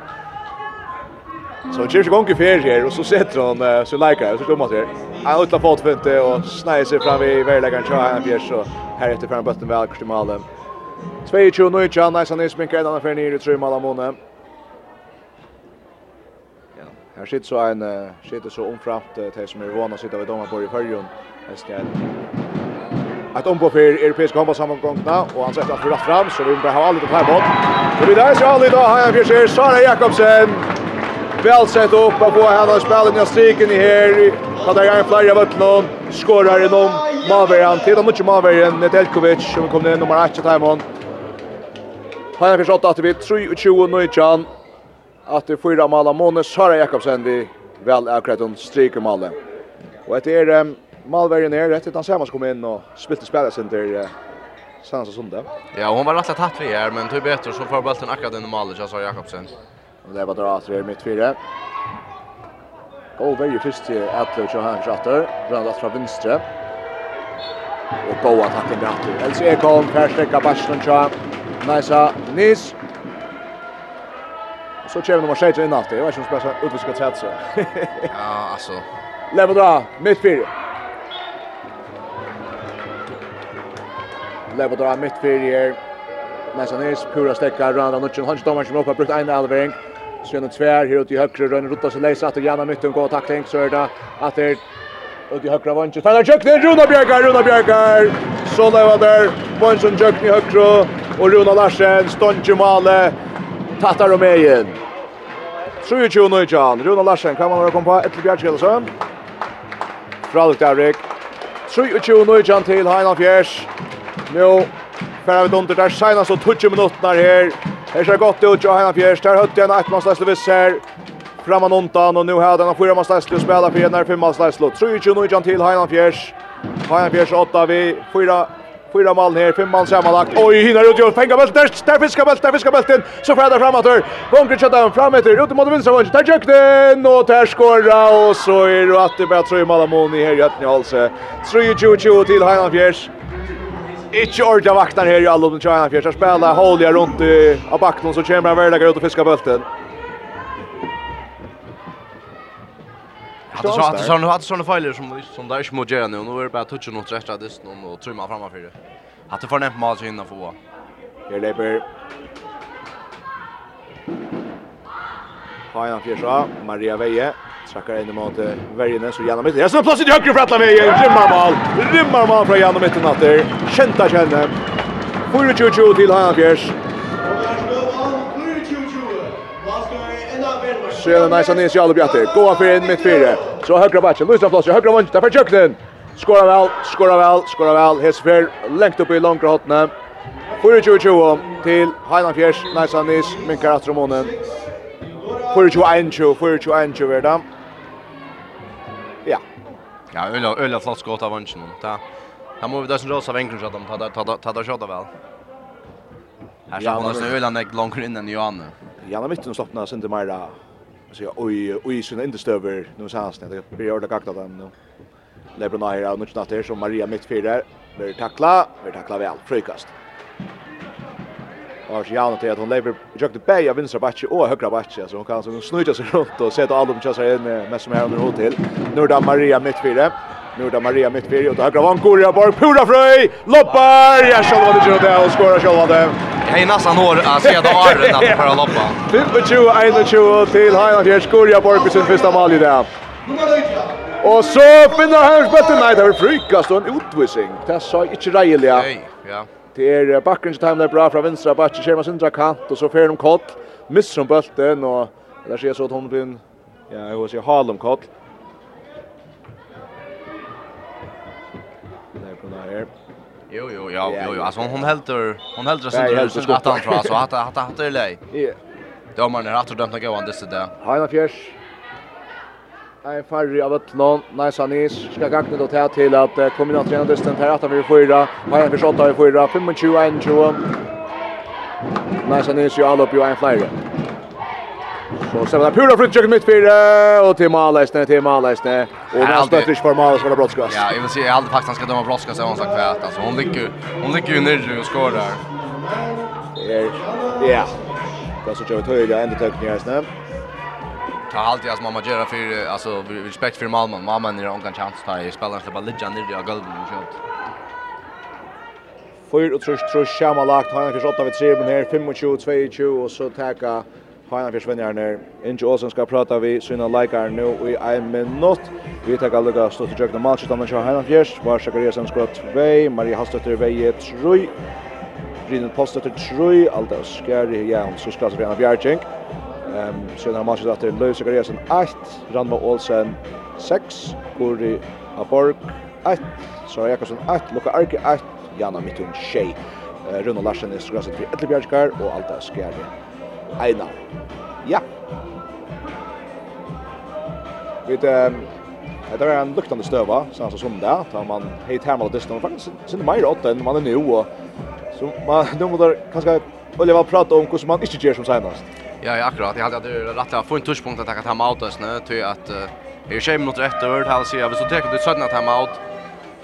Så Jimmy går ju fel här och så sätter han så lägger så står man. Han utla fot fint och snäjer sig fram i vägläggaren så här fjärs så här efter fram botten väl Kristimalen. 22-19, nice han är sminkad, är för nere i tre mål av. Här sitter så en sitter så omframt till som är vana sitta vid domar på i förrjun. Hästen att om på för europeiska handbollssammankomsterna och han sätter att fyra fram så vi behöver ha lite här bort. Och det där så har då har jag försöker Sara Jakobsen. Väl sett upp och på hela spelet när striken i här kan det en flyer vart någon skorar i någon Maverian till och mycket Maverian Nedelkovic som kommer in nummer 8 timon. Han har försökt att vi 3 och 20 nu och att det fyra mål Månes Sara Jakobsen vi väl akkurat hon stryker målet. Och det är um, Malvärgen ner rätt utan Samas kom in och spilte spelet sen till uh, Sansa Sunde. Ja, hon var rätt tatt vi här men tog bättre så får bollen akkurat in i målet så Sara Jakobsen. Och det var dra att det mitt fyra. Och väljer först till Atlo och han skjuter, rullar från vänstra. Och gå attacken där. Elsie Ekholm, Persson, Kabashton, Chap. Nice, nice så kör vi nummer 6 in efter. Jag vet inte om spela utviska tät så. ja, alltså. Lever dra mitt fyra. Level dra mitt fyra. Masanes pura stäcka runda och nu hans domar som uppe brukt en alvering. Sen en tvär här ute i högra rönn rutta sig läsa att gärna mitten går tackling så är det att det ut i högra vänster. Stannar Jökne, Runa Bjergar, Runa Bjergar. Så lever där. Bonsen Jökne i högra. Och Runa Larsen, Stontje Male. Tattar och med igen. 23 nøytjan. Runa Larsen, kan man være kommet på etter Bjergskjelsen. Fralik Derrik. 23 nøytjan til Heinan Fjers. Nå færre vi under, der senast så 20 minutter her. Her ser godt ut til Heinan Fjers. Der høyt igjen Eitmannsleisle viss her. Framma undan, og nå har denne fyramannsleisle spela for igjen her femmannsleisle. 23 nøytjan til Heinan Fjers. Heinan Fjers 8 vi fyra Fyra mål här, fem mål sammanlagt. Oj, hinner ut och fänga bult Där Där fiskar bult, där fiskar bulten. Så fräder framåt där. Gånger köttar han fram efter. Ut mot vänstra vånge. Där gick den och där skorra och så är det att det bara tror i Malamoni här i Ötni Halse. 3-2-2 till Heinan Fjärs. Ikke ordet vaknar her i alle om Tjajna Fjärs. Där spiller. Holja rundt i av backen så kommer han verdager ut og fiskar bulten. Hade så hade såna hade såna fejler som som där små gör nu. Nu är det bara toucha något rätt där någon och trumma framåt för det. Hade för nämnt mal så innan få. Här löper Hajan Fjersa, Maria Veje, trackar in mot Verjene, så gärna mitt. Jag ser plats i höger för alla Veje, rymmar mål, rymmar mål från gärna mitt i natter. Känta känne. 4-2-2 till Hajan Fjers. så nice Anis Jallo Bjatte. Goa för in mitt fyra. Så högra backen, Luis Flossi, högra vänster för Jöklen. Skorar väl, skorar väl, skorar väl. Hesfer längt upp i långa hotna. 4-2-2 till Highland Fjärs, nice Anis, minkar att Ramonen. 4-2-1-2, 4-2-1-2. Ja. Ja, öl öl flott skott av Ansen. Ta. Här måste där som rosa vänken så att de tar tar tar tar skott väl. Här så hon har snölan långt in innan Johan. Janne mitten stoppnar sen till mer så och i sina indestöver nu så här snälla vi gör det dem nu Lebron är nu snart där som Maria mittfäl där. Blir tackla blir tackla väl. Frukast. Och så gärna till att hon lever jag det bäja vänstra backe och högra backe så hon kan så snurra sig runt och sätta alla de chassar in med som är under hotell. Nu där Maria mittfyrare Nu är det Maria mitt mittfältet och högra vankor i Borg Pura Fröj. Loppar. Jag skall vara det gjorde och skora själva det. Jag är nästan år att se att Arren att para loppa. 25 21 till Highland Fjärd skora Borg på sin första mål i det. Og så finner han spetten, nei, det där frykast og en utvisning. Det sa ikke reilig, Nej, ja. Det är backen som timar bra fra från vänstra backen, med sindra kant og så får de kott, misser de bollen og där ser så at hun blir ja, jeg vil si, halom kott. här. Jo jo ja jo jo alltså hon helter hon helter sin rörelse att han tror alltså att att att det är läge. Ja. Domaren är att och dömt att gå an dessa där. Hajna fjärs. Ein farri av nån. nice Anis, ska gagna då till till att kombinera tränaren dysten här att han vill fyra, Majan för 28 i fyra, 25 21. Nice Anis ju all upp ju en flyer. Så ser vi där pura fritt köket mitt fyra och till Malesne till Malesne och nästa stött för Malas för brottskast. Ja, jag vill se aldrig faktiskt han ska döma brottskast så hon sagt för att alltså hon ligger hon ligger ju nere och skorar. Ja. Det så jag höjer ända tekniker snä. Ta allt jag mamma gör för alltså respekt för Malmö. Mamma när hon kan chans ta i spelarna bara ligga nere i golvet och sånt. Fyr och trus trus schema lagt han kanske åtta vid tre men här 25 22 och så täcka Heinafjärsvinnjarna. Inge Olsen skal prata vi sina leikar nu i ein minutt. Vi tar alla lukka stått i tjökna match utan man kör Var Zakariasen skott 2, Maria Hallstøtter veje 3. Brynil Postøtter 3, Alda skjæri, ja, så ska vi ha Bjergjink. Ehm sen har matchen efter Löv Zakariasen 8, Ranma Olsen 6, Kuri Aborg 8, Sara Jakobsen 8, Luka Arki 8, Jana Mittun 6. Rune Larsen er är skrattet för Ettlebjergskar och Alda Skjärgen eina. Ja. Vet ehm Det var en luktande støva, sånn som som det, da man hei termal og distan, faktisk sinne meir åtta enn man er nu, og så man, nu må der kanskje olja var prata om hvordan man ikke gjør som senast. Ja, ja, akkurat. Jag hade att det är rätt att få en touchpunkt att kan ta meg av nu till att jeg er 20 minutter etter, til å si at hvis du teker ut 17 at jeg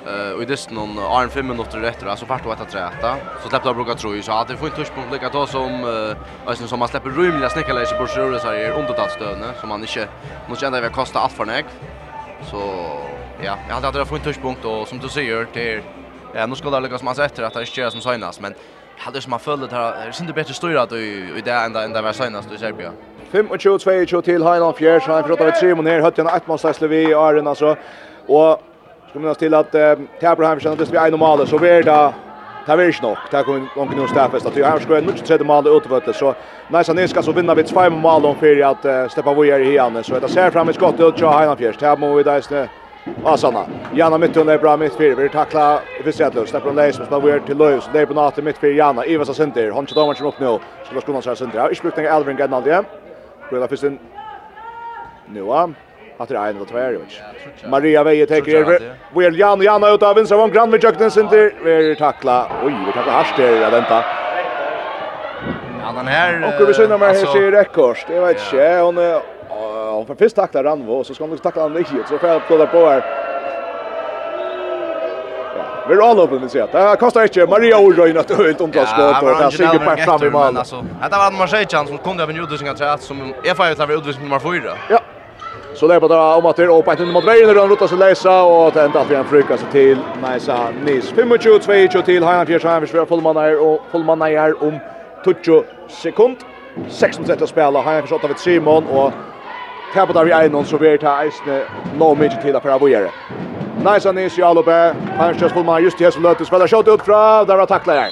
Eh och i dess någon arm 5 minuter efter så fart och att träta. Så släppte jag bruka tror så hade fått touch på lika då som eh alltså som man släpper rymliga snickarläge på sjure så här under tatt stödne som man inte måste känna vi kostar allt för näg. Så ja, jag hade hade fått touchpunkt och som du säger till ja, nu ska det lyckas man efter att det inte görs som signas men hade som man följde det här synd inte bättre styra att i det ända ända var signas i Serbia. 25-22 til Heinan Fjers, han pratar vi tre måneder, hötten ett mål Slevi i Arena så. Och Ska minnas till att eh, Täbro Hammersen det blir en mål så blir det Det är inte nog. Det kommer någon kunde stäffas att jag ska nu tredje mål utvättet så nice ni ska så vinna vi två mål om för att uh, släppa vidare i henne. så det ser fram i skottet ut till Heinan Det Här må vi där Asana. Janna mittun är bra mitt mittfyr. Vi tackla vi ser Visetlo. Släpper Leis som spelar vidare till Löjus. Det är på natten mitt mittfyr Janna. Ivas Sinter. Hon tar matchen upp nu. Skulle skona sig Sinter. Jag har inte brukt några Elvin Gennaldi. Brilla Fistin. Nu. va att det är en och två är Maria Veje tar över. Well Jan Jan ut av vänster von Grand Jökten center. Vi tackla. Oj, vi tackla harst där att vänta. Ja, den här Och vi synar med här ser rekord. Det vet inte. Hon hon får först tackla Ranvo så ska hon tackla han inte så får jag kolla på här. Vi är all open, vi ser. Det här kostar inte Maria Orröjn att öjt omtalsskott och det här sigur per fram i mål. Det var en Marseille som kom ha en utvisning av som är färdigt över utvisning nummer fyra. Ja, Så det är bara om att det är uppe mot vägen och rutas och läsa och att ända för en sig till Najsa Nis. 25-22 till Hajan Fjersheim för fullmanna är och fullmanna är om 20 sekund. 16-30 spela Hajan för av vid Simon och Tappa där vi är någon så vi är här isne no mycket till för att göra. Najsa Nis i Alobe. Hajan just fullmanna just här så löter spela shot ut från där att tackla där.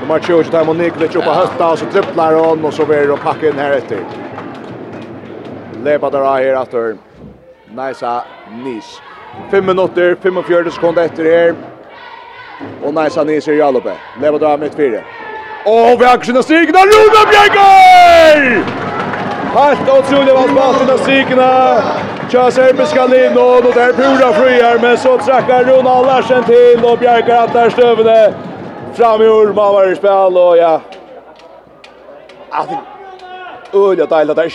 Nummer 20 tar Moniklic upp på hösta och så tripplar hon och så blir det in här efter lepa der her atter. Nice Nis. 5 minutter, 45 sekunder etter her. Og Nice Nis er i alloppe. Lepa der mitt fire. Og vi har kunnet strikene, Rune Bjergar! Helt utrolig vad basen av strikene. Tja serbiska linjen, og det er pura frier, men så trekker Rune Larsen til, og Bjergar at der støvende. Fram i Urma var i spil, og ja. Att öliga dejla där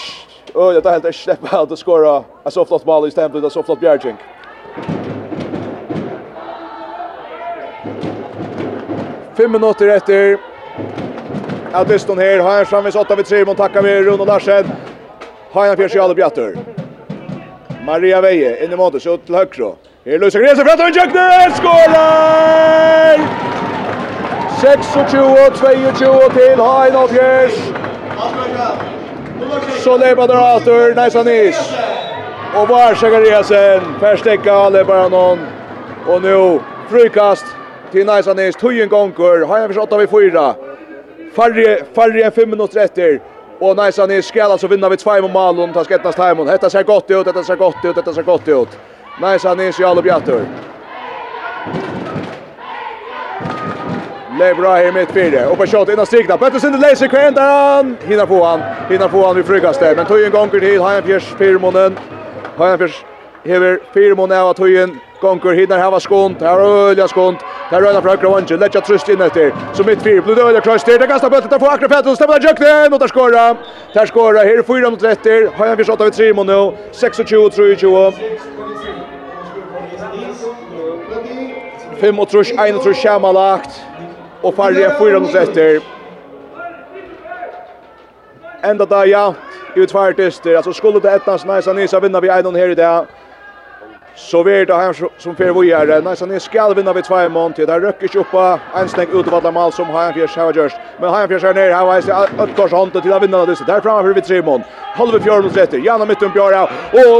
Och jag tar helt släppa att skora. Jag så flott mål i stämplet, jag så flott Bjergjink. Fem minuter efter. Att det här. Har han framvis 8 vid 3 mot tackar vi Rune Larsen. Har han fjärde Jalle Bjatter. Maria Veje in i mål så till högre. Här löser Grese för att han jackar skorar. 26 22 till Hein Åkers. Så lever där åter Najsan Nish. Och var Shagariasen förstekar bara någon. Och nu frukast till Najsan Nish. Tujen gånger. Har jag försökt av i fyra. Färre, färre än fem minuter efter. Och Najsan Nish ska alltså vinna vid två mål och Malon. Ta skettnas tajmon. Detta ser gott ut, detta ser gott ut, detta ser gott ut. Najsan Nish i alla bjattor. Det är bra i mitt fyra. Och på shot innan strikna. Pettersson läser kvänt där han. Hinner på han. Hinner på han vid frukaste. Men tog en gång till. Har fjärs fyrmånen. Har en fjärs hever fyrmånen av tog Gonkur hinner hava skont, här ölja skont. Där röda från Kronje, lägga tröst in efter. Så mitt fyra blod ölja cross där, kasta bollen där får Akra Pettersson stämma jukten och där skora. Där skåra. här fyra mot 30. Har han försökt av 3 mål nu. 26 tror ju. 5 mot Rush, 1 mot Shamalakt og færre fyra mot etter. Enda da ja, i tvær altså skulle det etnast nice nisa vinna vi einon her i dag, Så vi det här som för vi är. Nej, så ni ska vinna vid två mån till. Där rycker sig upp En stäng ut av alla mål som Hajanfjärs har gjort. Men Hajanfjärs är ner. Här var det ett kors hand till att vinna det. Där framme vid tre mån. Halva fjärde mot rätter. Janna mitt upp Björn.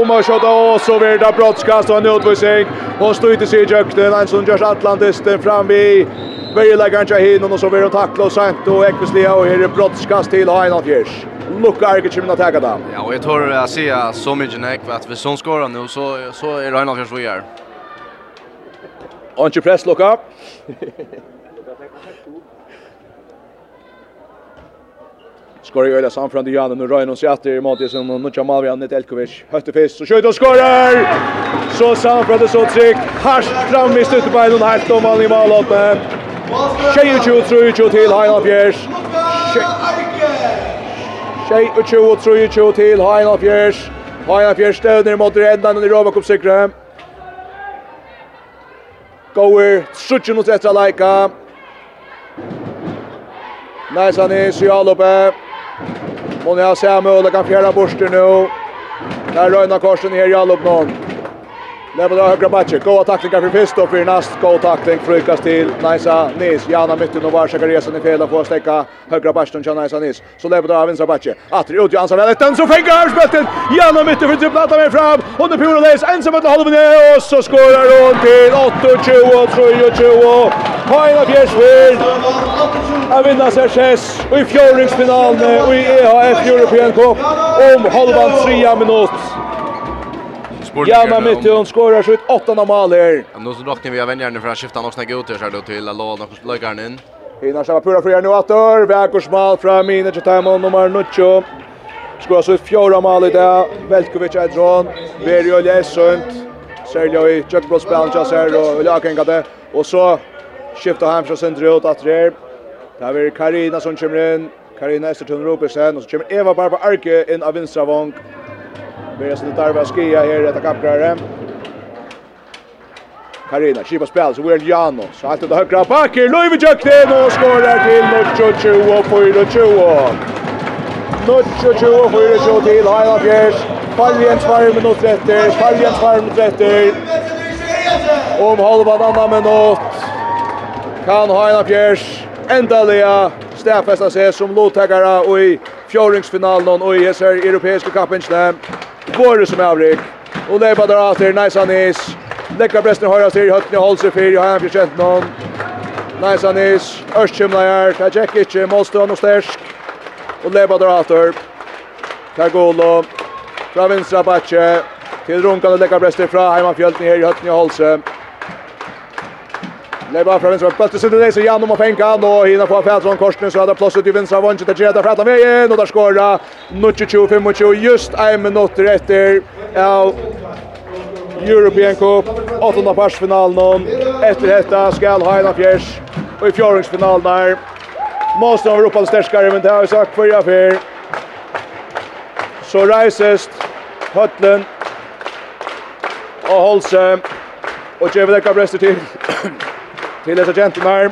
Och man skjuter och så blir det brottskast och en utvisning. Och står inte sig jökten. En som görs Atlantis den fram vid Börje lägger inte hin och så blir de tackla och sent och Ekvist och här är brottskast till Hajanfjärs lucka är det chimna tagga där. Ja, och jag tror att ser så mycket näck att vi som skorar nu så så är det en kanske vi är. Press lucka. Skor i öla samfram till Janne, nu rör hon sig att i är Mattiasson och Nutja Malvian, Nett Elkovic, Höttefist, så skjuter och skorar! Så samfram så tryggt, harskt fram i stuttebeinen, helt om all i målåttet. 22-23 til Heina Fjers. Tjej och tjo och tro tjo till Hajna Fjärs. Hajna Fjärs stöder mot räddan i Robacop Sikre. Goer, Sutchen och Zetra Laika. Nice han är Sialope. Monia Samuel kan fjärra borster nu. Där röjna korsen ner i Jalopnon. Level av högra matcher. Goda tacklingar för Fisto för näst. Goa tackling frukas till Naisa Nis. Jana mitten och Varsaka resan i fel och får stäcka högra matchen till Naisa Nis. Så level av vänstra matcher. Atri ut Jansson väl den så fängar spettet. Jana mitten för typ platta med fram. Och nu Pura Leis ensam att hålla med och så skorar hon till 8-20 och 3-20. Hajna Bjärsvild. Jag vinner sig chess Och i fjärringsfinalen i EHF European Cup om halvan 3 minuter. Ja, men mitt hon skorar sitt åttande mål här. Nu så dock vi av vänjarna för att skifta något snägg ut så då till låna och lägger in. Innan själva pura för nu åter. Väkors mål från Minich Timon nummer 9. Skorar sitt fjärde mål idag. Velkovic Edron. Verio Lesund. Sergio i köksbrottsspelen här och Lakenkade. Och så skiftar han från centrum ut att det Där är Karina som kommer in. Karina Estertun Ropersen och så kommer Eva Barba Arke in av vänstra vång. Vi är sådär sin tarva skia här detta kappgrare. Karina, kipa spel, så vi är Jano. Så allt det högra backer, Löjvi Jökten och skorar till Nuccio och Poirot. Nuccio och Poirot till Haila Fjärs. Faljen varm minuter efter, Faljen varm minuter efter. Om halva annan minut kan Haila Fjärs ändaliga stäfesta sig som låtägare i fjåringsfinalen och i SR-Europeiska kappingsnäm. Borre som avrik. Och det är bara drar till Nice Anis. Läckar bresten höra sig i hötten i Holse 4 och han för känt någon. Nice Anis. Örskymla här. Där check inte. Måste han och stärsk. Och det är bara drar till. Tagolo. Fra vinstra batje. Till runkande läckar brästen fra Heimanfjölten i hötten i Holse. Nej bara från vänster. sån bulten sitter det så Jan om fänkan då hinner på Fältron korsning så hade plats ut i vänstra vånget till Jeda framåt vägen och där skora 25 just en minut efter av European Cup åttonde parsfinalen efter detta skall Hainan Fjärs och i fjärdingsfinalen där måste de ropa starkare men det har jag sagt för jag för så reises Hötlen og Holse og Kjevdekka Brester til. Till dessa gentlemen.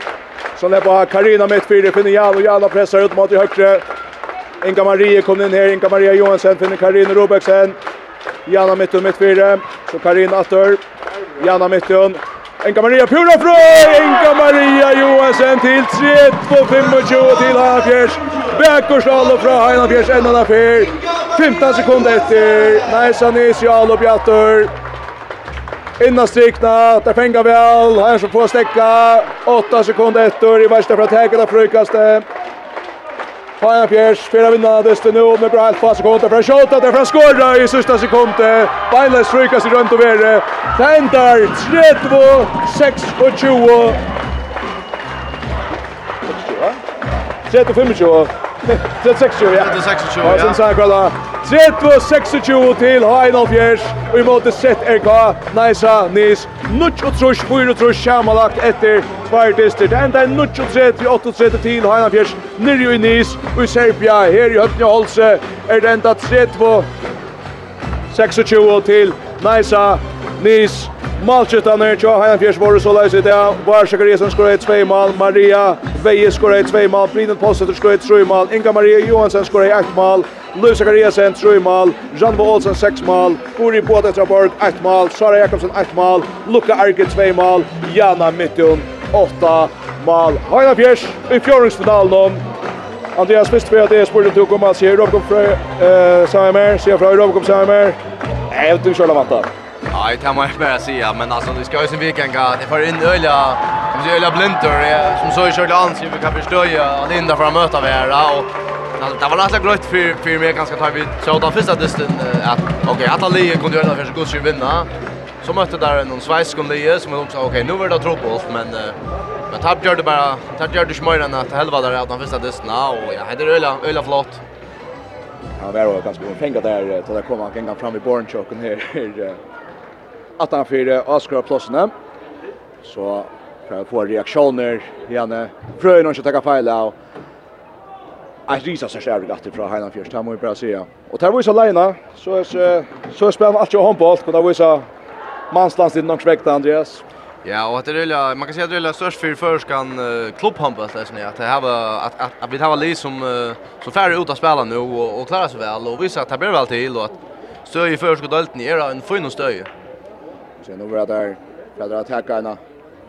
Så lägger på Karina mitt fyra finner Jan och Jan pressar ut mot i högre. Inga Marie kommer in här. Inga Maria Johansson finner Karina Robertsen. Janna mitt och mitt fyra. Så Karina Attor. Janna mitt och Inga Maria Pura Frö! Inga Maria Johansson till 3-2-25 till Heinafjärs. Bäckorsdal och från Heinafjärs, en av fyr. 15 sekunder efter. Nice Anis, Jalo Bjattor. Innan strikna, där fänga väl. Här som får stäcka. 8 sekunder efter i värsta för att hägla frukaste. Fajan Fjärs, fyra vinnarna desto nu med bra helt fast sekunder för skjuta där från skåra i sista sekunder. Beinles frukaste runt och värre. Tändar 3-2, 6 och 20. 35 20. 36 20. 36 20. Ja, sen så här kolla. 30-26 til H1-Alfjers, og i måte ZRK, Neisa, Nis, 9-3, 4-3, Sjamalagt etter Tværtister. Det enda er 9-3, 8-3 til H1-Alfjers, nirjo Nis, og Serbia, her i Høpne Holse, er det enda 30-26 til Neisa, Nis, Malchitaner, Tja, H1-Alfjers, var det så leis i det, Varsjaka Resen skår 2 mal, Maria Veie skår 2 mal, Brynund Possetter skår et 3 mal, Inga Maria Johansen skår et 1 mal, Louis Zakariasen 3 mål, Janbo Olsen 6 mål, Uri Bådetraborg 1 mål, Sara Jakobsen 1 mål, Luka Arke 2 mål, Jana Mittun 8 mål. Heina Fjärs i fjörningsfinalen om Andreas Wistberg att det är spurten tog om att se Robocop från eh Samer, se från Robocop Samer. Nej, jag vet inte själva vänta. Nej, det kan man bara säga, men alltså det ska ju sen vilken gång det för in öliga, som så öliga blunter som så i själva ansiktet vi kan förstöja Linda för att möta Vera och Det var lätt grött för för mig ganska tar vi så då första dysten att okej okay, alla lige kunde göra för så gott skulle vinna. Så mötte där någon svensk kunde lige som också okej nu var det trubbel men men tapp gjorde bara tapp gjorde smöra att helva där att han första dysten och ja det är öla öla flott. Ja, det var ganska bra. Tänka där till att komma gänga fram i Bornchoken här. Att han för Oscar Plossen. Så för att få reaktioner gärna. Fröjen och inte ta fel av ett risa sig själv gatt från Highland först. Här måste vi bara se. Och där var ju så Lena så är så spelar allt på allt och där var så manslands inte någon sväkt Andreas. Ja, och att det är man kan säga att det är störst för förskan klubbhandboll där ni att har att att att vi har Lee som som färre ut att spela nu och och klara sig väl och visa att det blir väl till och att så i förskan dalten är en fin och stöj. Sen över där för att attacka ena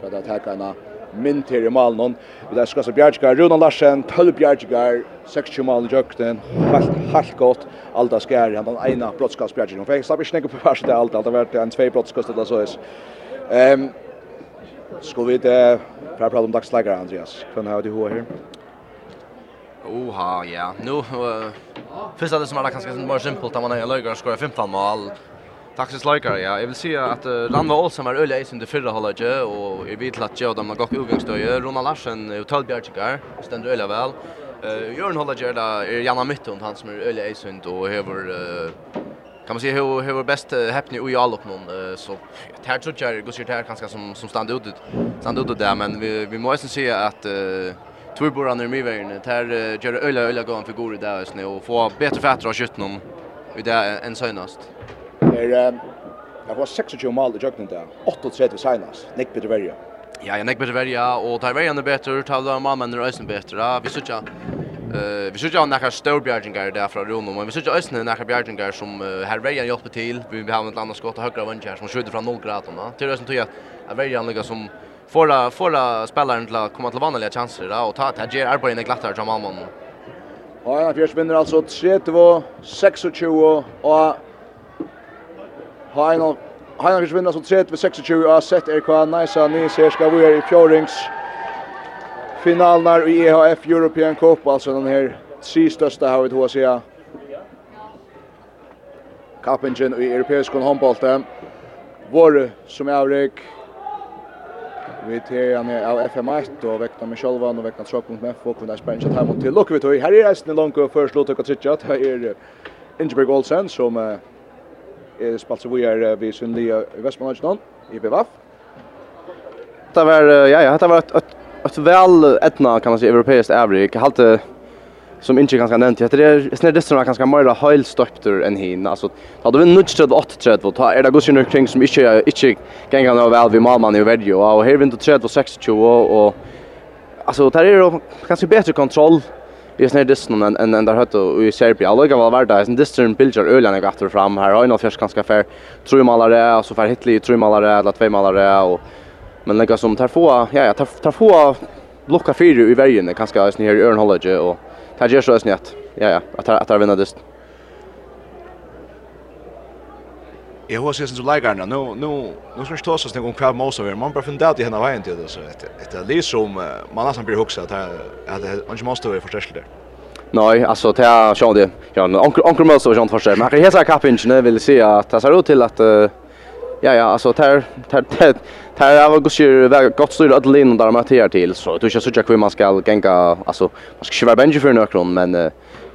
för att attacka ena mynd her i malen hon. Vi der skal så Bjergskar, Runa Larsen, 12 Bjergskar, 60 malen jøkten, helt, helt godt, Alda Skær, han den ene brottskast Bjergskar. Hun fikk slapp ikke på verset til Alda, det har vært en tvei brottskast eller så is. Um, skal vi det, for jeg prater om dagsleggere, Andreas, hvordan har du hva her? Oha, ja. Nu, uh, första det som är kanske mer simpelt att man är lögare skojar 15 mål Taksis Leikar, ja. Jeg vil si at uh, Randva Olsen var øyelig eisen til fyrre halvdje, og jeg vet at jeg og dem har gått utgangsdøye. Rona Larsen og Tal Bjergjegar stender øyelig vel. Uh, Jørn halvdje er da er Janna Mytton, han som er øyelig eisen og hever... Uh, kan man säga hur hur bäst häpni och jag upp någon så här tror jag går sig här kanske som som stand ut stand ut där men vi vi måste se att uh, Turboran är mycket värre här gör öliga öliga gång för god där just nu och få bättre fatter av köttet någon i det än sönast. Er, jag var 26 mål i jøkken der, 38 senast, nekk bedre verja. Ja, jeg nekk bedre verja, og tar verja er bedre, tar verjan mannen er øysen bedre, vi synes ikke Uh, vi synes jo nekka stor bjergingar der fra Rom men vi synes jo også nekka bjergingar som uh, her verja hjelper til, vi har et annet skott av høyre vunnkjær som skjuter fra 0 grader. Da. Til røysen tog jeg at verjan lykka som får, får spelaren till att komma till vanliga chanser da, och ta, ta gjør i glattere som Malmann. Ja, Fjärs vinner altså 30-26 Heinol Heinrich vinner 3 30-26 och sett RK Nice ni ser ska vi är i fjörings finalen i EHF European Cup alltså den här tre största har vi då säga Kappingen i europeisk handboll var som är avrik Vi tar han av FM1 og vekna med Kjolvan og vekna Trøkmund med folk og det er spennende her mot til tog. Her er resten i langt og først låt dere tritja at her er Ingeborg Olsen som er spalt så vi er vi synlig i Vestmanlandsnån, i BVF. Det var, ja, ja, det var ett ett ett väl etna kan man säga europeiskt avrik. Jag hade som inte ganska nämnt. Det är snär det som ganska mer helstopter än hin. Alltså hade vi nudge till 8 träd vad är det går ju kring som inte inte gänga några väl vi mamman i video och här vinter träd var 26 och och alltså där är det kanske bättre kontroll just är det snön en en där hött och i Serbien alla gav var där sen distern bilder ölen jag efter fram här och en fjärs ganska fair tror malare och så för hitli tror malare eller två malare och men lägga som tar få ja ja tar, tar få blocka fyra i vägen ganska snär i Örnholge och tar ju så snett ja ja att att vinna distern jag har sett som lägger nu nu nu ska stå så oss någon kvar måste vi man bara fundera att henne vägen till det så ett ett liv som man nästan blir huxad att att han måste vara förstärkt där. Nej, alltså det är så det. Ja, onkel onkel måste vara sånt förstörd. Men jag heter hesa nu vill se att det ser ut till att ja ja, alltså tar tar tar jag har gå ju väl gott styr att linda där med här till så du ska söka hur man ska gänga alltså man ska köra vara bänge för några men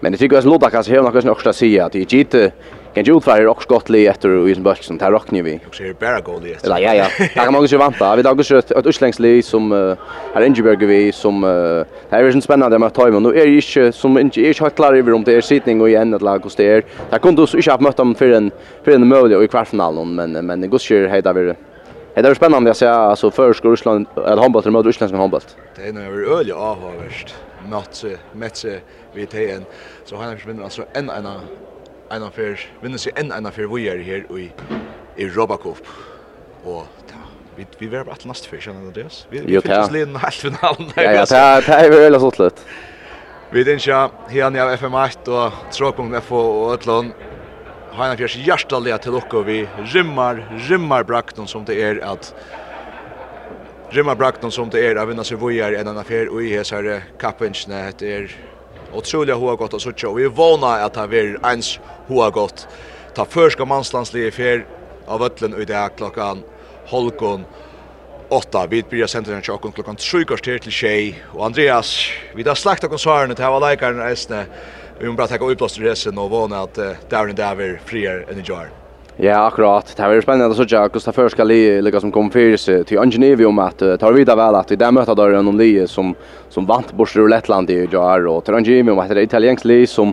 men det tycker jag att Lodak alltså här något också att säga att det är Kan ju utfärda rock skottli efter och isen tar rock rocknar vi. Jag ser bara goal i. Ja ja ja. Där många ju vänta. Vi dagar så ett utlängsli som är Ingeberg vi som här är ju spännande med Toimon. Nu är ju inte som inte är helt klar över om det är sittning och igen att lag och stär. Där kunde du inte ha mött dem för en för en möjlighet i kvartsfinalen men men det går ju hejda vi det. Är spännande att se alltså för Ryssland att handboll mot Ryssland som handboll. Det är nog öl avhörst. Matse, matse vi tar en så han vinner alltså en en en av fyr, vinner seg enn en affær vi er her i, i Robacop. Og ja, vi, vi var bare til neste fyr, kjenner du det? Vi, vi fikk oss liden helt finalen. Ja, ja, det er det vi veldig sånn litt. Vi er ikke her av FM1 og Tråkung.fo og Øtlån. Heina Fjers hjertelige til dere. Vi rymmer, rymmer brakten som det er at Rymmer brakten som det er at vinner seg vujar enn en av fyr og i hesare kappingsene. Det er otroligt hoa gott och så tjå. Vi vana att det blir ens hoa gott. Ta förska manslandslige fer av öllen i dag klockan Holkon 8. Vi blir senteren den åkken klokkan 3 kvarter til tjej. Og Andreas, vi har slagt åkken svarene til hava leikaren eisne. Vi må bare takka oppblåst i resen og vana at uh, dævren dæver frier enn i jaren. Ja, akkurat. Det var är spännande att se hur Stafför ska li lika som kom för sig till Angenevi om att tar vidare väl att i det mötet där någon li som som vant bort ur Lettland i Jar och till Angenevi om att det är italiensk li som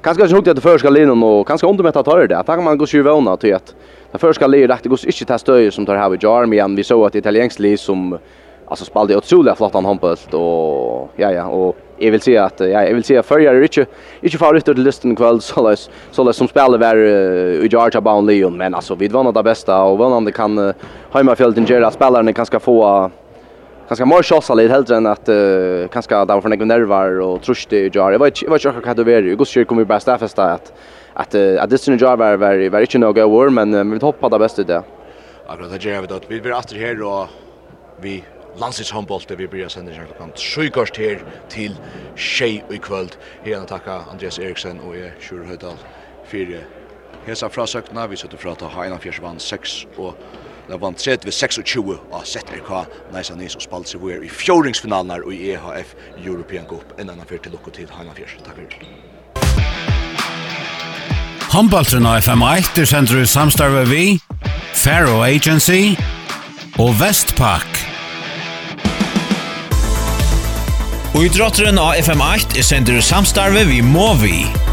kanske inte hugget det förska linan och kanske undermätta tar det. Där man gå sig våna till att det förska li rätt går inte ta stöj som tar här i Jar men vi såg att italiensk li som alltså spelade otroligt flott han handboll och ja ja och jag vill säga att ja, jag vill säga förr är inte inte farligt att till listan kväll så läs så läs som spelar var i Georgia Bound Leon men alltså vi vann det bästa och vann det kan hemmafälten göra spelarna kan ska få ganska mer chans lite helt än att uh, kanske där var några nerver och trust i Jar. Jag vet jag vet inte vad det är. Jag går kommer bara stäffa stä att att att det syns Jar var var var inte några år men vi hoppar det bästa det. Akkurat det gör vi då. Vi blir åter här och vi landslagshåndboll vi blir sender kjent klokken 7 kvarst her til tjej i kvöld. Her er takka Andreas Eriksen og jeg, Sjur Høydal, fire hesa frasøkna. Vi sitter fra ta Heina Fjersvann 6 og Det vann 3 ved 26 av ZRK, Neisa Nis og Spalsi, hvor er i fjordingsfinalen her i EHF European Cup. En annen fyrt til lukk og tid, Heina Fjers. Takk for Håndballtrun av FM1 er sender i samstarve vi, Faro Agency og Vestpak. Og i drotteren av FM8 er sender samstarve vi Movi.